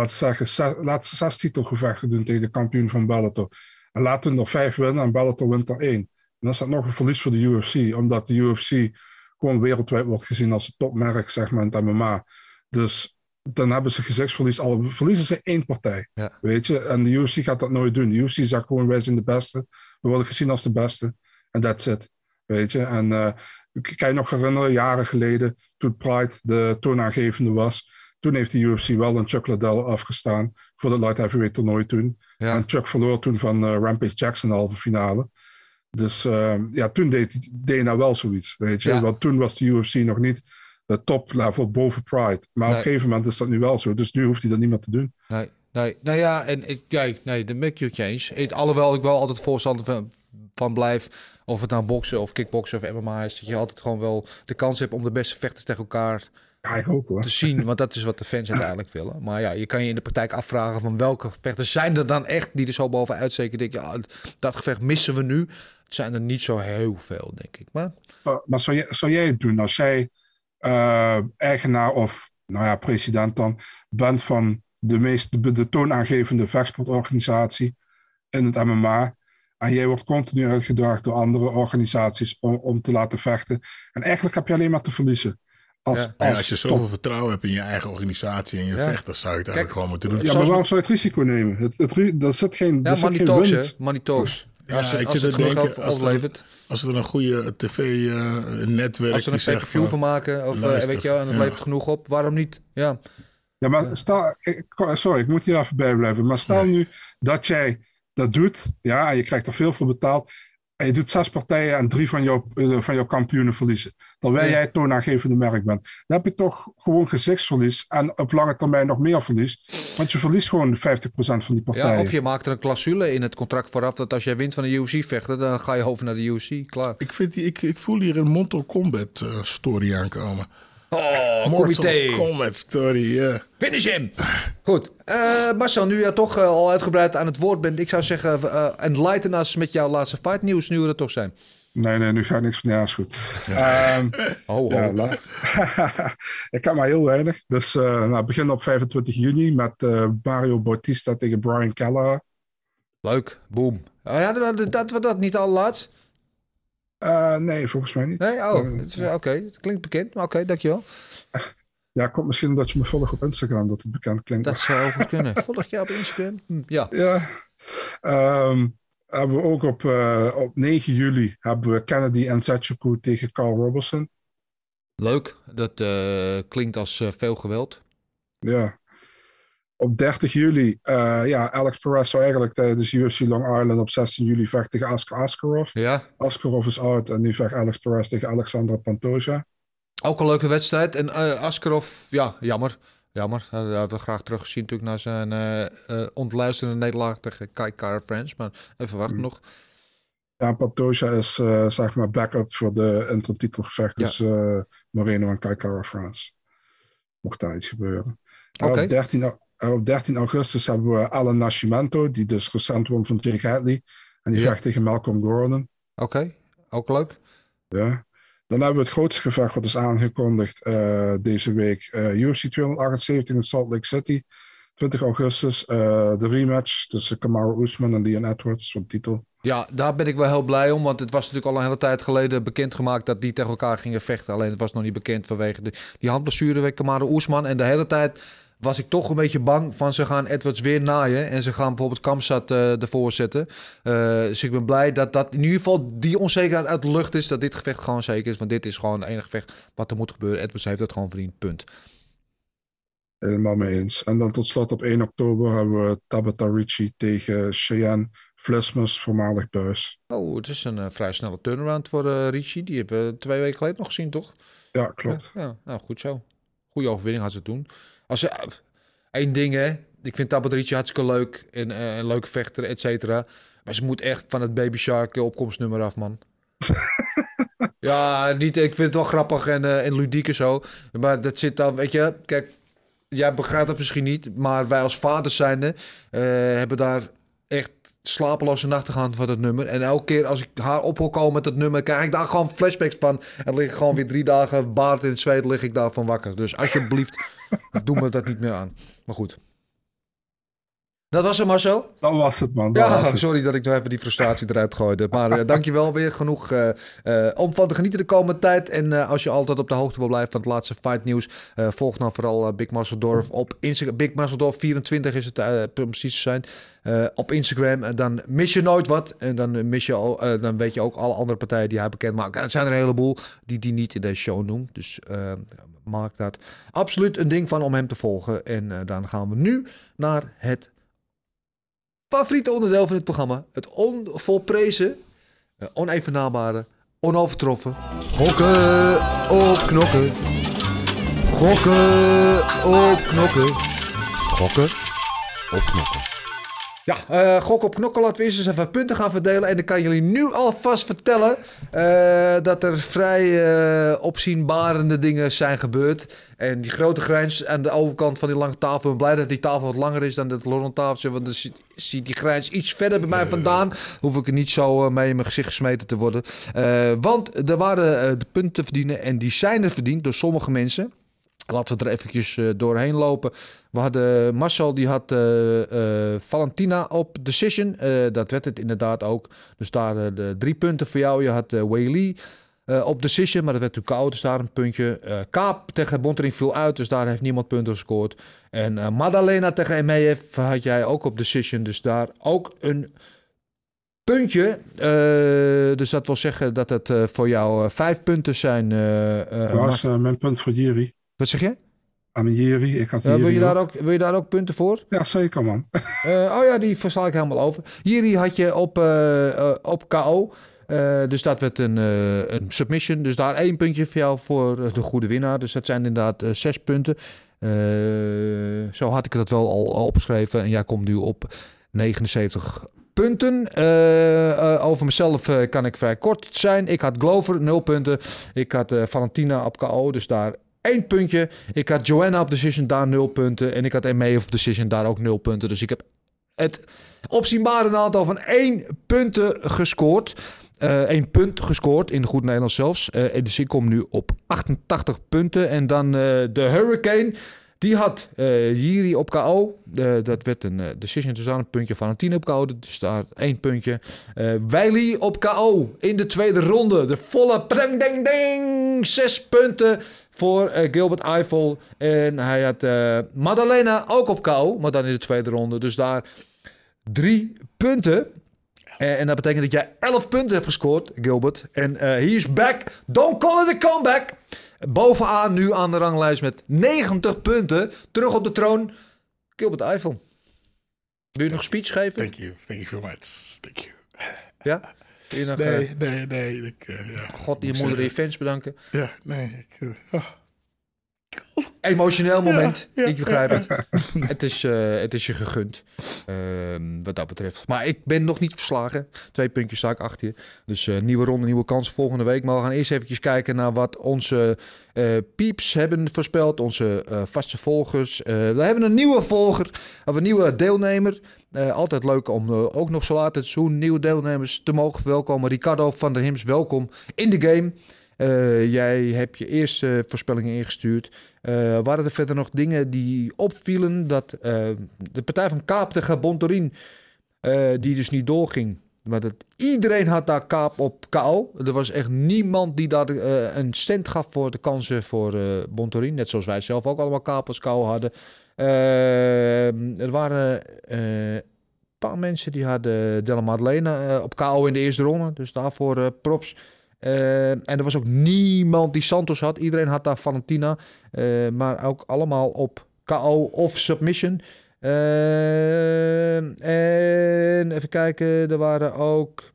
we zeggen, zes, ze zes titelgevechten doen tegen de kampioen van Bellator. En laten we er vijf winnen en Bellator wint er één. En dan is dat nog een verlies voor de UFC. Omdat de UFC gewoon wereldwijd wordt gezien als het topmerk, zeg maar, in het MMA. Dus dan hebben ze gezichtsverlies. Al verliezen ze één partij, Ja. weet je. En de UFC gaat dat nooit doen. De UFC zegt gewoon, wij zijn de beste. We worden gezien als de beste. En that's it. Weet je, en eh, ik kan je nog herinneren, jaren geleden, toen Pride de toonaangevende was, toen heeft de UFC wel een Chuck Liddell afgestaan voor de light heavyweight toernooi toen. Ja. En Chuck verloor toen van eh, Rampage Jackson de halve finale. Dus eh, ja, toen deed, hij nou wel zoiets, weet je. Ja. Want toen was de UFC nog niet de top level boven Pride. Maar op een gegeven moment is dat nu wel zo. Dus nu hoeft hij dat niet meer te doen. Nee, nee, nou ja, en ik, ja, nee, de make you change. Ik, alhoewel ik wel altijd voorstander van, van blijf, of het nou boksen of kickboksen of MMA is, dat je altijd gewoon wel de kans hebt om de beste vechters tegen elkaar Ja, ik ook hoor. te zien, want dat is wat de fans uiteindelijk willen. Maar ja, je kan je in de praktijk afvragen van welke vechters zijn er dan echt die er zo bovenuit steken. Denk je, ja, dat gevecht missen we nu. Het zijn er niet zo heel veel, denk ik. Maar Maar, maar zou, jij, zou jij het doen als jij eh, eigenaar of nou ja, president dan bent van de meest de, de toonaangevende vechtsportorganisatie in het MMA en jij wordt continu uitgedaagd door andere organisaties om, om te laten vechten en eigenlijk heb je alleen maar te verliezen. Als, Ja. Ja, als als je top- zoveel vertrouwen hebt in je eigen organisatie en je Ja. vechters, zou je het eigenlijk gewoon moeten doen. Ja, maar waarom zou je het risico nemen? Het, het, er zit geen, ja, talks. Ja, als het, ik als zit te denken, als er-. Als er een goede tv-netwerk Als ze er een die zegt pay-per-view van maken, of eh, luister, weet je, wel, en het ja. levert genoeg op, waarom niet? Ja, Ja, maar stel, ik- sorry, ik moet hier even bij blijven. Maar stel nu dat jij dat doet, ja, en je krijgt er veel voor betaald. En je doet zes partijen en drie van jouw, eh, van jouw kampioenen verliezen. Terwijl Ja. jij het toonaangevende merk bent. Dan heb je toch gewoon gezichtsverlies en op lange termijn nog meer verlies. Want je verliest gewoon 50% van die partijen. ja, of je maakt er een clausule in het contract vooraf dat als jij wint van de UFC-vechter, dan ga je over naar de UFC. Klaar. Ik, vind die, ik, ik voel hier een Mortal Kombat eh, story aankomen. Oh, comité. Story, ja. Finish hem! Goed. Eh, Marcel, nu je toch eh, al uitgebreid aan het woord bent, ik zou zeggen, eh enlighten us met jouw laatste fight nieuws, nu we er toch zijn. Nee, nee, nu gaat niks van ja, is goed. Ehm, Oh, oh. Ja, la- ik heb maar heel weinig. Dus eh nou, begin op 25 juni met eh, Mario Bautista tegen Brian Keller. Leuk, boom. Oh, ja, dat, dat, dat, dat niet al laatst? Eh, nee, volgens mij niet. Nee? Oh, Eh, oké. Het klinkt bekend, maar oké, dankjewel. Ja, komt misschien omdat je me volgt op Instagram dat het bekend klinkt. Dat zou goed kunnen. Volg je op Instagram? Hm, ja. Ja. Ehm, hebben we ook op, eh, op 9 juli hebben we Kennedy en Setsuku tegen Carl Robertson. Leuk. Dat klinkt als veel geweld. Ja. Op 30 juli, eh, ja, Alex Perez zou eigenlijk tijdens UFC Long Island op 16 juli vechten tegen Askar Askarov. Ja. Askarov is out en nu vecht Alex Perez tegen Alexandra Pantoja. Ook een leuke wedstrijd. En eh Askarov, ja, jammer. Jammer. Dat hadden we graag teruggezien natuurlijk naar zijn eh eh, ontluisterende nederlaag tegen Kai Kara France. Maar even wachten nog. Ja, Pantoja is zeg maar backup voor de intertitelgevecht Ja. tussen Moreno en Kai Kara France. Mocht daar iets gebeuren. Oké. op, 13, au- eh, op 13 augustus hebben we Alan Nascimento, die dus recent won van Jake Hadley. En die Ja. vecht tegen Malcolm Gordon. Oké, ook leuk. Ja. Dan hebben we het grootste gevecht wat is aangekondigd eh, deze week. eh UFC 278 in Salt Lake City. Het 20 augustus eh, de rematch tussen Kamaru Usman en Leon Edwards voor de titel. Ja, daar ben ik wel heel blij om. Want het was natuurlijk al een hele tijd geleden bekendgemaakt dat die tegen elkaar gingen vechten. Alleen het was nog niet bekend vanwege de, die handblessure bij Kamaru Oesman. En de hele tijd was ik toch een beetje bang van ze gaan Edwards weer naaien. En ze gaan bijvoorbeeld Kamsat uh, ervoor zetten. Uh, dus ik ben blij dat dat in ieder geval die onzekerheid uit de lucht is. Dat dit gevecht gewoon zeker is. Want dit is gewoon het enige gevecht wat er moet gebeuren. Edwards heeft het gewoon verdiend, punt. Helemaal mee eens. En dan tot slot op 1 oktober hebben we Tabata Ricci tegen Cheyenne Flesmus, voormalig buis. Oh, het is een uh, vrij snelle turnaround voor uh, Ricci. Die hebben we twee weken geleden nog gezien, toch? Ja, klopt. Ja, ja nou, goed zo. Goede overwinning had ze toen. Als uh, één ding, hè. Ik vind Tabata Ricci hartstikke leuk. En een leuke vechter, et cetera. Maar ze moet echt van het Baby Shark opkomstnummer af, man. ja, niet, ik vind het wel grappig en, en ludiek en zo. Maar dat zit dan, weet je... Kijk, jij begrijpt het misschien niet, maar wij als vaders zijnde uh, hebben daar slapeloze nachten gehad van dat nummer. En elke keer als ik haar op wil komen met dat nummer, krijg ik daar gewoon flashbacks van. En lig ik gewoon weer drie dagen baard in het zweet, lig ik daarvan wakker. Dus alsjeblieft, doe me dat niet meer aan. Maar goed. Dat was het, Marcel? Dat was het, man. Dat ja, het. sorry dat ik nog even die frustratie eruit gooide. Maar uh, dankjewel weer genoeg uh, uh, om van te genieten de komende tijd. En als je altijd op de hoogte wil blijven van het laatste fight nieuws, volg dan vooral Big Muscle op Instagram. Big Muscle 24 is het precies te zijn. op Instagram. dan mis je nooit wat. En dan, mis je al, dan weet je ook alle andere partijen die hij bekend maakt. En het zijn er een heleboel die die niet in deze show noemt. Dus maak dat absoluut een ding van om hem te volgen. En dan gaan we nu naar het favoriete onderdeel van het programma. Het onvolprezen, uh, onevenaarbare, onovertroffen. Gokken op knokken. Gokken op knokken. Gokken op knokken. Ja, uh, gok op knokken. Laten we eerst eens even punten gaan verdelen. En dan kan jullie nu alvast vertellen uh, dat er vrij uh, opzienbarende dingen zijn gebeurd. En die grote grijns aan de overkant van die lange tafel. Ik ben blij dat die tafel wat langer is dan het tafeltje. Want dan ziet, ziet die grijns iets verder bij mij vandaan. Hoef ik er niet zo mee in mijn gezicht gesmeten te worden. want er waren de punten te verdienen. En die zijn er verdiend door sommige mensen. Laten we er eventjes uh, doorheen lopen. We hadden Marcel, die had uh, uh, Valentina op Decision. dat werd het inderdaad ook. Dus daar de drie punten voor jou. Je had uh, Wei op Decision, maar dat werd natuurlijk koud. Dus daar een puntje. Kaap tegen Bonterin viel uit, dus daar heeft niemand punten gescoord. En Madalena tegen Emeev had jij ook op Decision. Dus daar ook een puntje. dus dat wil zeggen dat het voor jou vijf punten zijn. dat was mijn punt voor Jiri. Wat zeg je? Ik had ja, wil, je daar ook, wil je daar ook punten voor? Ja, zeker man. uh, oh ja, die versla ik helemaal over. Jiri had je op, uh, uh, op KO. dus dat werd een, een, submission. Dus daar één puntje voor jou voor de goede winnaar. Dus dat zijn inderdaad zes punten. zo had ik dat wel al, al opgeschreven. En jij komt nu op 79 punten. Uh, over mezelf uh, kan ik vrij kort zijn. Ik had Glover, 0 punten. Ik had Valentina op KO, dus daar één puntje. Ik had Joanna op Decision, daar 0 punten. En ik had Emme op Decision, daar ook 0 punten. Dus ik heb het opzienbare aantal van 1 punten gescoord. Uh, één punt gescoord, in goed Nederlands zelfs. Uh, dus ik kom nu op 88 punten. En dan uh, de Hurricane. Die had uh, Jiri op KO. Dat werd een uh, decision. Dus daar een puntje. Valentine op KO. Dus daar één puntje. Uh, Wiley op KO. In de tweede ronde. De volle preng ding ding. Zes punten voor Gilbert Eiffel. En hij had Madalena ook op KO. Maar dan in de tweede ronde. Dus daar drie punten. en dat betekent dat jij 11 punten hebt gescoord, Gilbert. En he is back. Don't call it a comeback. Bovenaan nu aan de ranglijst met 90 punten. Terug op de troon. Gilbert Eiffel. Wil je nog speech geven? Thank you. Thank you very much. Thank you. Ja? Wil je nog, nee, uh, nee, nee. Ik, uh, ja, God, je moeder je fans bedanken. Ja, nee. Ik, uh, oh. Emotioneel moment. Ja, ja, ik begrijp het. het, is, uh, het is je gegund. Uh, wat dat betreft. Maar ik ben nog niet verslagen. Twee puntjes sta ik achter je. Dus uh, nieuwe ronde, nieuwe kans volgende week. Maar we gaan eerst even kijken naar wat onze uh, pieps hebben voorspeld. Onze vaste volgers. we hebben een nieuwe volger. Of een nieuwe deelnemer. altijd leuk om ook nog zo laat het seizoen nieuwe deelnemers te mogen welkomen. Ricardo van der Hims, welkom in de game. Eh, jij hebt je eerste voorspellingen ingestuurd. Eh, waren er verder nog dingen die opvielen? Dat eh, de partij van Kaap tegen Bontorin, die dus niet doorging. Maar dat iedereen had daar Kaap op KO. Er was echt niemand die daar een cent gaf voor de kansen voor Bontorin. Net zoals wij zelf ook allemaal Kaap als KO hadden. Er waren een paar mensen die hadden Della Madeleine op KO in de eerste ronde. Dus daarvoor props. Eh, en er was ook niemand die Santos had. Iedereen had daar Valentina. eh, maar ook allemaal op KO of submission. Eh, en even kijken, er waren ook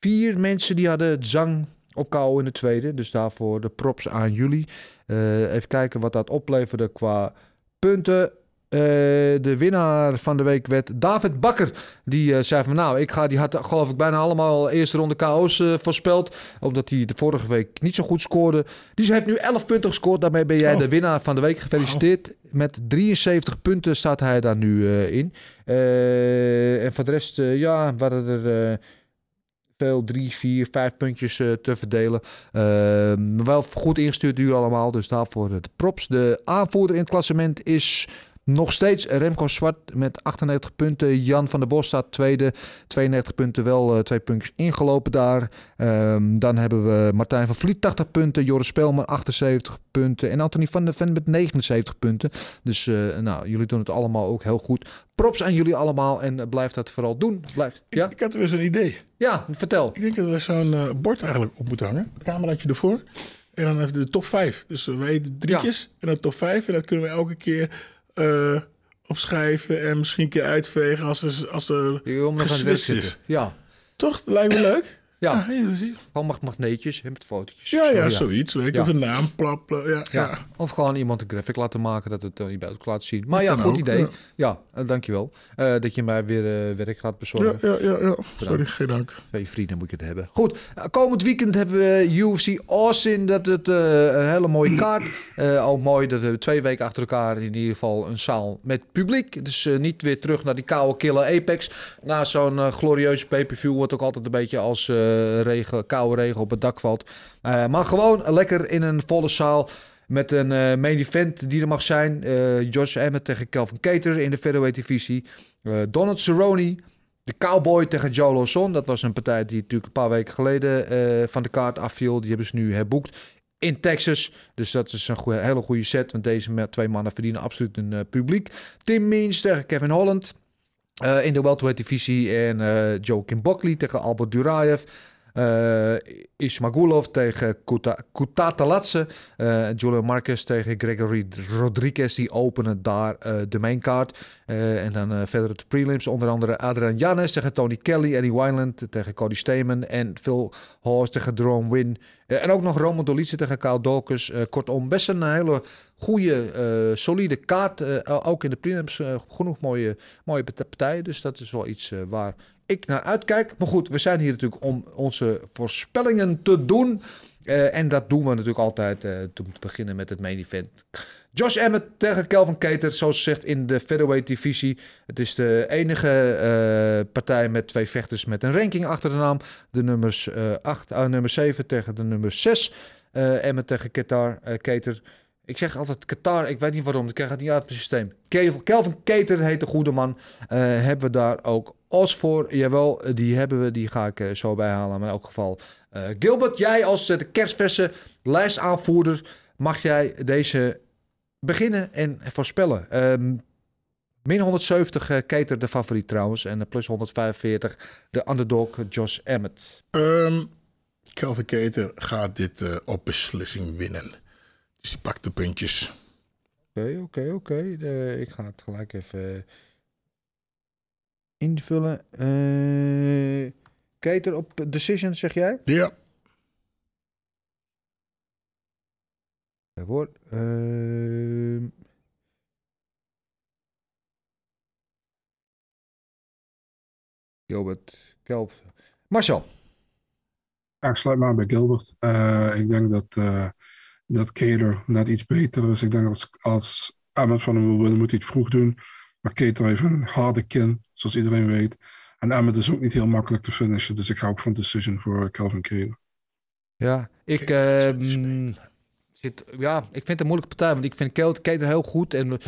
vier mensen die hadden Zang op KO in de tweede. Dus daarvoor de props aan jullie. Even kijken wat dat opleverde qua punten. Eh, de winnaar van de week werd David Bakker. Die eh, zei van nou, ik ga, die had geloof ik bijna allemaal eerste ronde KO's eh, voorspeld. Omdat hij de vorige week niet zo goed scoorde. Die heeft nu 11 punten gescoord. Daarmee ben jij Oh. de winnaar van de week. Gefeliciteerd. Met 73 punten staat hij daar nu eh, in. Eh, en voor de rest, eh, ja, waren er... eh, veel, drie, vier, vijf puntjes eh, te verdelen. Ehm, wel goed ingestuurd jullie allemaal, dus daarvoor de props. De aanvoerder in het klassement is nog steeds Remco Zwart met 98 punten. Jan van der Bos staat tweede, 92 punten, wel eh, twee puntjes ingelopen daar. Ehm, dan hebben we Martijn van Vliet 80 punten, Joris Spelman 78 punten en Anthony van der Ven met 79 punten. Dus eh, nou, jullie doen het allemaal ook heel goed. Props aan jullie allemaal en eh, blijf dat vooral doen. Blijf. Ik, Ja, ik had weer eens een idee. ja vertel. Ik denk dat we zo'n bord eigenlijk op moeten hangen. Het cameraatje ervoor. En dan even de top 5. Dus wij de drietjes en dan top 5. En dat kunnen we elke keer eh, opschrijven en misschien een keer uitvegen als er, als er is. Ja, Toch? Lijkt me leuk. Ja. Je. gewoon mag magneetjes hè, met fotootjes. ja, ja, Zo, zoiets. Weet. Ja. Of een naam, ja, ja. Of gewoon iemand een graphic laten maken dat het uh, je beeld laat zien. Maar ja, goed ook, idee. ja. Eh, dankjewel. Eh dat je mij weer werk gaat bezorgen. Ja, ja, ja, ja. Sorry, geen dank. Bij je vrienden moet je het hebben. Goed, komend weekend hebben we UFC Austin. Dat het een hele mooie kaart. Ook mooi dat we twee weken achter elkaar in ieder geval een zaal met publiek. Dus niet weer terug naar die koude killer Apex. Na zo'n glorieuze pay-per-view wordt ook altijd een beetje als regen, koude regen op het dak valt. Eh, maar gewoon lekker in een volle zaal. Met een eh, main event die er mag zijn. Eh, Josh Emmett tegen Kelvin Cater in de featherweight divisie. Eh Donald Cerrone de Cowboy tegen Joe Lawson. Dat was een partij die natuurlijk een paar weken geleden eh, van de kaart afviel. Die hebben ze nu herboekt in Texas. Dus dat is een hele goede set. Want deze twee mannen verdienen absoluut een eh, publiek. Tim Means tegen Kevin Holland. Eh, in de welterweight divisie. En eh Joakim Buckley tegen Albert Duraev. Eh Ismagulov tegen Kuta, Kutatalatse. Eh Julio Marquez tegen Gregory Rodriguez. Die openen daar de maincard. Eh, en dan verder de prelims. Onder andere Adrian Janes tegen Tony Kelly. Eddie Wineland tegen Cody Stamen. En Phil Horst tegen Jerome Win. En ook nog Roman Dolice tegen Kyle Dawkins. Kortom, best een hele goede, eh, solide kaart. Eh, ook in de prelims eh, genoeg mooie, mooie partijen. Dus dat is wel iets waar ik naar uitkijk. Maar goed, we zijn hier natuurlijk om onze voorspellingen te doen. En dat doen we natuurlijk altijd eh, te beginnen met het main event. Josh Emmett tegen Kelvin Cater, zoals gezegd in de featherweight divisie. Het is de enige partij met twee vechters met een ranking achter de naam. De nummers eh 8, uh, nummer 7 tegen de nummer 6. Eh Emmett tegen Qatar, eh, Cater. Ik zeg altijd Qatar, ik weet niet waarom, ik krijg het niet uit mijn systeem. Kelvin Cater heet de goede man. Eh, hebben we daar ook odds voor? Jawel, eh, die hebben we, die ga ik eh, zo bijhalen. Maar in elk geval, Gilbert, jij als de kerstverse lijstaanvoerder, mag jij deze beginnen en voorspellen. Ehm, min 170 eh Cater de favoriet trouwens. En plus 145 de underdog Josh Emmett. Ehm Kelvin Keter gaat dit op beslissing winnen. Dus die pakt de puntjes. Oké, oké, oké. Eh, Ik ga het gelijk even invullen. Eh Cater op decision, zeg jij? Ja. Ehm. Gilbert, Kelp. Marcel. Ja, ik sluit me aan bij Gilbert. Eh, ik denk dat, eh dat Cater net iets beter is. Ik denk dat als, als Emmett van hem wil winnen, moet hij het vroeg doen. Maar Cater heeft een harde kin, zoals iedereen weet. En Emmett is ook niet heel makkelijk te finishen. Dus ik ga ook van decision voor Calvin Cater. Ja, ik, zit ehm, zit, ja, ik vind het een moeilijke partij. Want ik vind Keter heel goed. En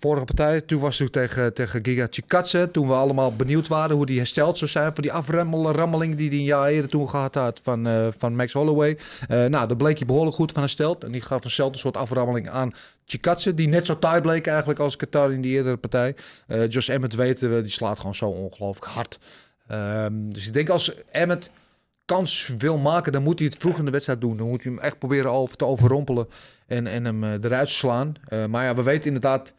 vorige partij, toen was het tegen, tegen Giga Chikatse. Toen we allemaal benieuwd waren hoe die hersteld zou zijn. Voor die aframmeling die hij een jaar eerder toen gehad had van, eh, van Max Holloway. Eh, nou, daar bleek hij behoorlijk goed van hersteld. En die gaf eenzelfde soort aframmeling aan Chikatse. Die net zo taai bleek eigenlijk als Qatar in die eerdere partij. Eh Josh Emmett weten we, die slaat gewoon zo ongelooflijk hard. Ehm, dus ik denk als Emmett kans wil maken, dan moet hij het vroeg in de wedstrijd doen. Dan moet hij hem echt proberen te overrompelen en, en hem eruit slaan. Maar ja, we weten inderdaad,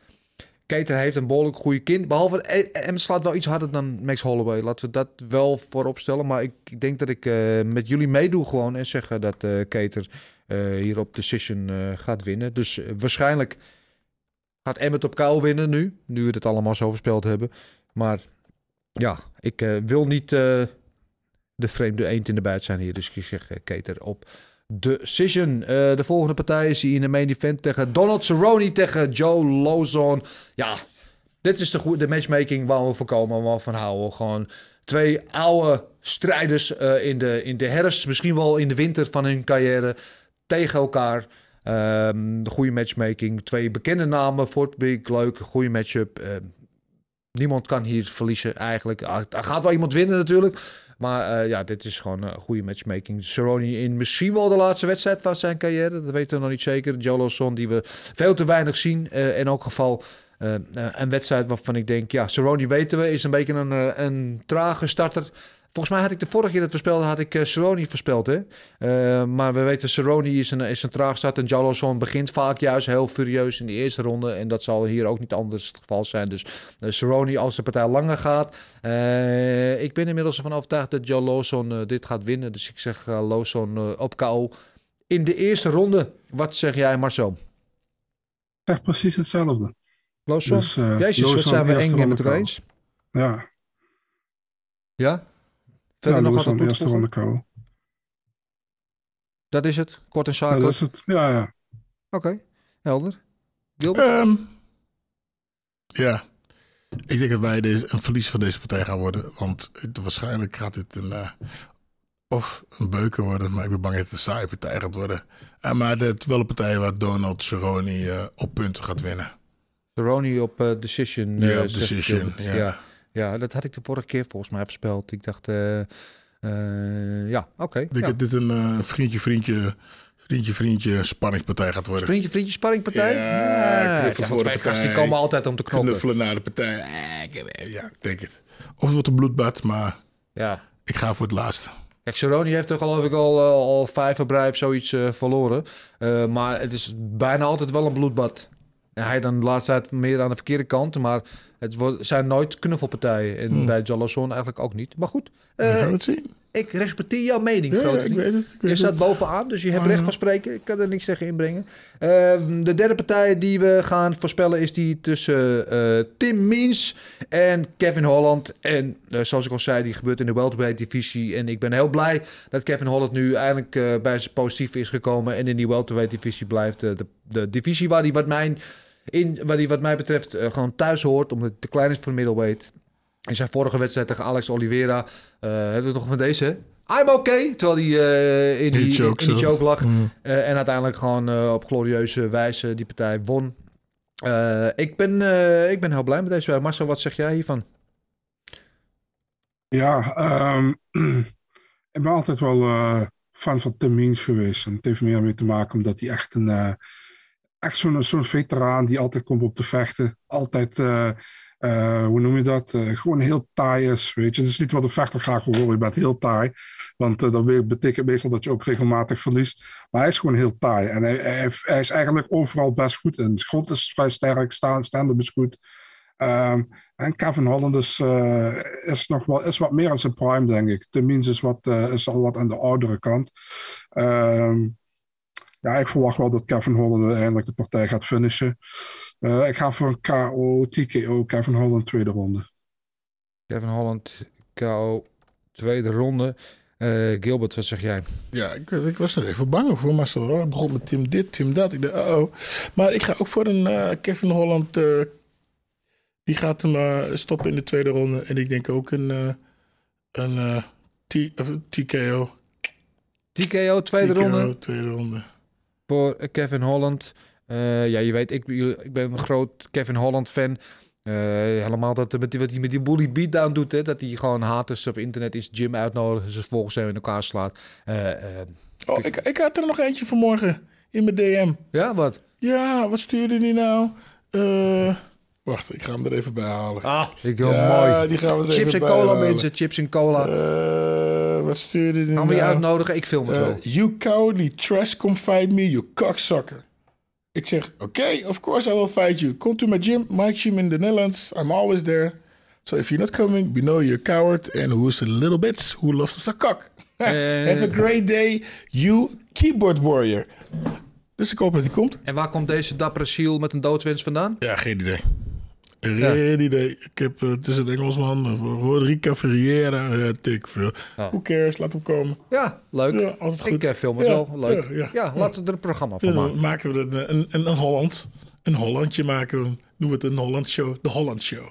Keter heeft een behoorlijk goede kind. Behalve, eh, hem slaat wel iets harder dan Max Holloway. Laten we dat wel voorop stellen. Maar ik, ik denk dat ik eh, met jullie meedoe gewoon en zeggen dat eh Keter eh, hier op Decision eh, gaat winnen. Dus eh, waarschijnlijk gaat Emmet op kou winnen nu. Nu we het allemaal zo voorspeld hebben. Maar ja, ik eh, wil niet eh, de vreemde eend in de buit zijn hier. Dus ik zeg eh, Keter op Decision. Eh de volgende partij is hier in de main event tegen Donald Cerrone tegen Joe Lozon. Ja, dit is de, de matchmaking waar we voor komen, waar we van houden. Gewoon twee oude strijders eh, in, de, in de herfst, misschien wel in de winter van hun carrière, tegen elkaar. Ehm, de goede matchmaking. Twee bekende namen publiek. Leuk, goede matchup. Ehm, niemand kan hier verliezen eigenlijk. Ah, Er gaat wel iemand winnen natuurlijk. Maar eh, ja, dit is gewoon een goede matchmaking. Cerrone in misschien wel de laatste wedstrijd van zijn carrière. Dat weten we nog niet zeker. Joe Lawson, die we veel te weinig zien. Eh, in elk geval eh, eh, een wedstrijd waarvan ik denk... Ja, Cerrone weten we, is een beetje een, eh, een trage starter. Volgens mij had ik de vorige keer dat we speelden, had ik uh, Cerrone voorspeld. Hè? Eh, maar we weten, Cerrone is een, is een traag start. En Joe Lawson begint vaak juist heel furieus in de eerste ronde. En dat zal hier ook niet anders het geval zijn. Dus uh, Cerrone, als de partij langer gaat. ik ben inmiddels ervan overtuigd dat eh, dit gaat winnen. Dus ik zeg Lawson op KO in de eerste ronde. Wat zeg jij, Marcel? Echt precies hetzelfde. Lawson? Dus, Jezus, wat zijn we eng met elkaar eens? Ja. Ja? Verder ja, nog wat aan eerste ronde KO. Dat is het? Kort en zakelijk? Ja, dat is het. Ja, ja. Oké, okay. helder. Um, ja, ik denk dat wij deze, een verlies van deze partij gaan worden. Want het, waarschijnlijk gaat dit een, uh, of een beuken worden. Maar ik ben bang dat het een saaie partij gaat worden. Uh, maar het wel een partij waar Donald Cerrone uh, op punten gaat winnen. Cerrone op uh, decision. Ja, op decision, ja. ja. Ja, dat had ik de vorige keer volgens mij voorspeld. Ik dacht, uh, uh, ja, oké. Okay, ik denk ja. dat dit een uh, vriendje, vriendje, vriendje, vriendje spanningspartij gaat worden. Vriendje, vriendje, spanningspartij? Ja, ja voor de partij. Die komen altijd om te knokken. Knuffelen naar de partij. Ja, ik denk het. Of het wordt een bloedbad, maar ja. ik ga voor het laatste. Kijk, Cerrone heeft toch geloof ik al, al vijf verblijf zoiets verloren. Maar het is bijna altijd wel een bloedbad. En hij dan de laatste tijd meer aan de verkeerde kant. Maar het zijn nooit knuffelpartijen. En hmm. bij Jalason eigenlijk ook niet. Maar goed. Uh, We gaan het zien. Ik respecteer jouw mening, ja, grote ik weet het, ik weet Je staat het. bovenaan, dus je hebt recht van spreken. Ik kan er niks tegen inbrengen. Uh, de derde partij die we gaan voorspellen is die tussen uh, Tim Means en Kevin Holland. En uh, zoals ik al zei, die gebeurt in de welterweight divisie. En ik ben heel blij dat Kevin Holland nu eindelijk uh, bij zijn positief is gekomen. En in die welterweight divisie blijft. De, de divisie waar hij wat, mijn, in, waar die wat mij betreft uh, gewoon thuis hoort. Omdat het te klein is voor middleweight. In zijn vorige wedstrijd tegen Alex Oliveira. Uh, hebben we nog van deze? I'm okay. Terwijl hij uh, in, die, in die choke lag. Mm. Uh, en uiteindelijk gewoon uh, op glorieuze wijze die partij won. ik, ben, ik ben heel blij met deze. Marcel, wat zeg jij hiervan? Ja, um, ik ben altijd wel fan van Tim Means geweest. En het heeft meer mee te maken omdat hij echt een... echt zo'n zo'n veteraan die altijd komt op te vechten. Altijd... Uh, hoe noem je dat? Uh, gewoon heel taai is, weet je. Dat is niet wat een vechter graag wil horen. Je bent heel taai. Want dat betekent meestal dat je ook regelmatig verliest. Maar hij is gewoon heel taai. En hij, is eigenlijk overal best goed in. Grond is vrij sterk, staan, stand-up is goed. Um, en Kevin Holland is, is nog wel is wat meer aan zijn prime, denk ik. Tenminste is, wat, is al wat aan de oudere kant. Um, ja, ik verwacht wel dat Kevin Holland uiteindelijk de partij gaat finishen. Uh, ik ga voor een KO, TKO, Kevin Holland tweede ronde. Kevin Holland, KO, tweede ronde. Uh, Gilbert, wat zeg jij? Ja, ik, ik was er even bang voor Marcel. Ik begon met Tim dit, Tim dat. Ik dacht, uh oh. Maar ik ga ook voor een uh, Kevin Holland. die gaat hem stoppen in de tweede ronde. En ik denk ook een, een TKO. TKO, tweede TKO, ronde Tweede ronde. Voor Kevin Holland. Eh, ja, je weet, ik, ik ben een groot Kevin Holland fan. Eh, helemaal dat met die, wat hij met die bully beatdown doet, hè, dat hij gewoon haters op internet in zijn gym uitnodigt en ze volgens hem in elkaar slaat. Eh, Oh, ik, ik had er nog eentje vanmorgen in mijn DM. ja, wat? Ja, wat stuurde die nou? Eh, wacht, ik ga hem er even bij halen. Ah, ik wil Ja, mooi. die gaan we er Chips even en bij cola, halen. mensen. Chips en cola. Eh, wat stuurde die Gaan we je nou? uitnodigen? Ik film het Eh, wel. you cowardly trash, come fight me, you cocksucker. Ik zeg, oké, of course I will fight you. Come to my gym, my gym in the Netherlands. I'm always there. So if you're not coming, we know you're a coward and who's a little bitch who loves suck cock. Have a great day, you keyboard warrior. Dus ik hoop dat hij komt. En waar komt deze dappere ziel met een doodswens vandaan? Ja, geen idee. Geen idee. Ik heb uh, tussen de Engelsman, uh, Rodrigo Ferreira, uh, ik veel. Who cares, laat hem komen. Ja, leuk. Ja, altijd goed. Ik film het Ja, wel. Leuk. ja, Ja, ja. laten we er een programma van Dan maken. maken we een, een, een, een Holland. Een Hollandje maken we. Noemen we het een Holland show. De Holland show.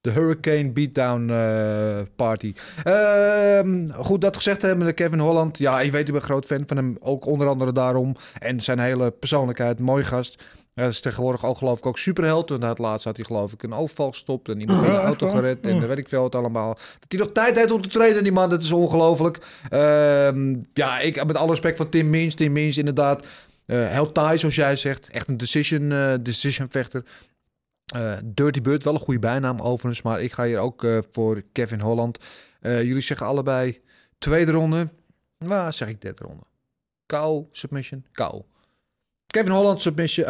De Hurricane Beatdown eh, Party. Ehm, goed, dat gezegd hebben de Kevin Holland. Ja, je weet, ik ben een groot fan van hem. Ook onder andere daarom. En zijn hele persoonlijkheid. Mooi gast. Hij is tegenwoordig ook geloof ik ook superheld. Want het laatst had hij geloof ik een overval gestopt. En iemand had de auto gered. En dan weet ik veel wat allemaal. Dat hij nog tijd heeft om te trainen, die man. Dat is ongelooflijk. Ehm, ja, ik met alle respect voor Tim Means. Tim Means inderdaad. eh heel taai, zoals jij zegt. Echt een decision, eh, decision vechter. Eh, Dirty Bird, wel een goede bijnaam overigens. Maar ik ga hier ook voor Kevin Holland. Jullie zeggen allebei tweede ronde. Nou, zeg ik derde ronde. Kou, submission, kou. Kevin Holland, submission.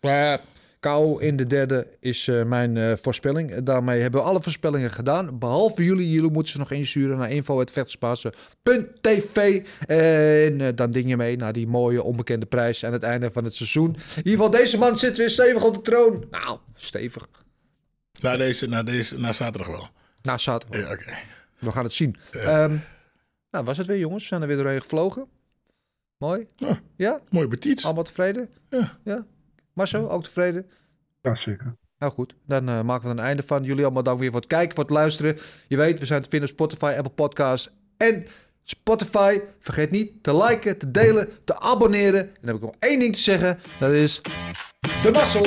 eh kou in de derde is eh, mijn eh, voorspelling. Daarmee hebben we alle voorspellingen gedaan. Behalve jullie. Jullie moeten ze nog insturen naar info.vechterspasen.tv. En dan ding je mee naar die mooie onbekende prijs aan het einde van het seizoen. In ieder geval, deze man zit weer stevig op de troon. Nou, stevig. Na deze, na deze, na zaterdag wel. Na zaterdag. Ja, oké. We gaan het zien. Ehm, nou, was het weer, jongens? We zijn er weer doorheen gevlogen. Mooi. Ja. Ja? Mooi betiets. Allemaal tevreden? Ja. ja. Marcel, ook tevreden? Ja, zeker. Nou goed, dan eh, maken we er een einde van. Jullie allemaal dank weer voor het kijken, voor het luisteren. Je weet, we zijn te vinden op Spotify, Apple Podcasts en Spotify. Vergeet niet te liken, te delen, te abonneren. En dan heb ik nog één ding te zeggen. Dat is de mazzel.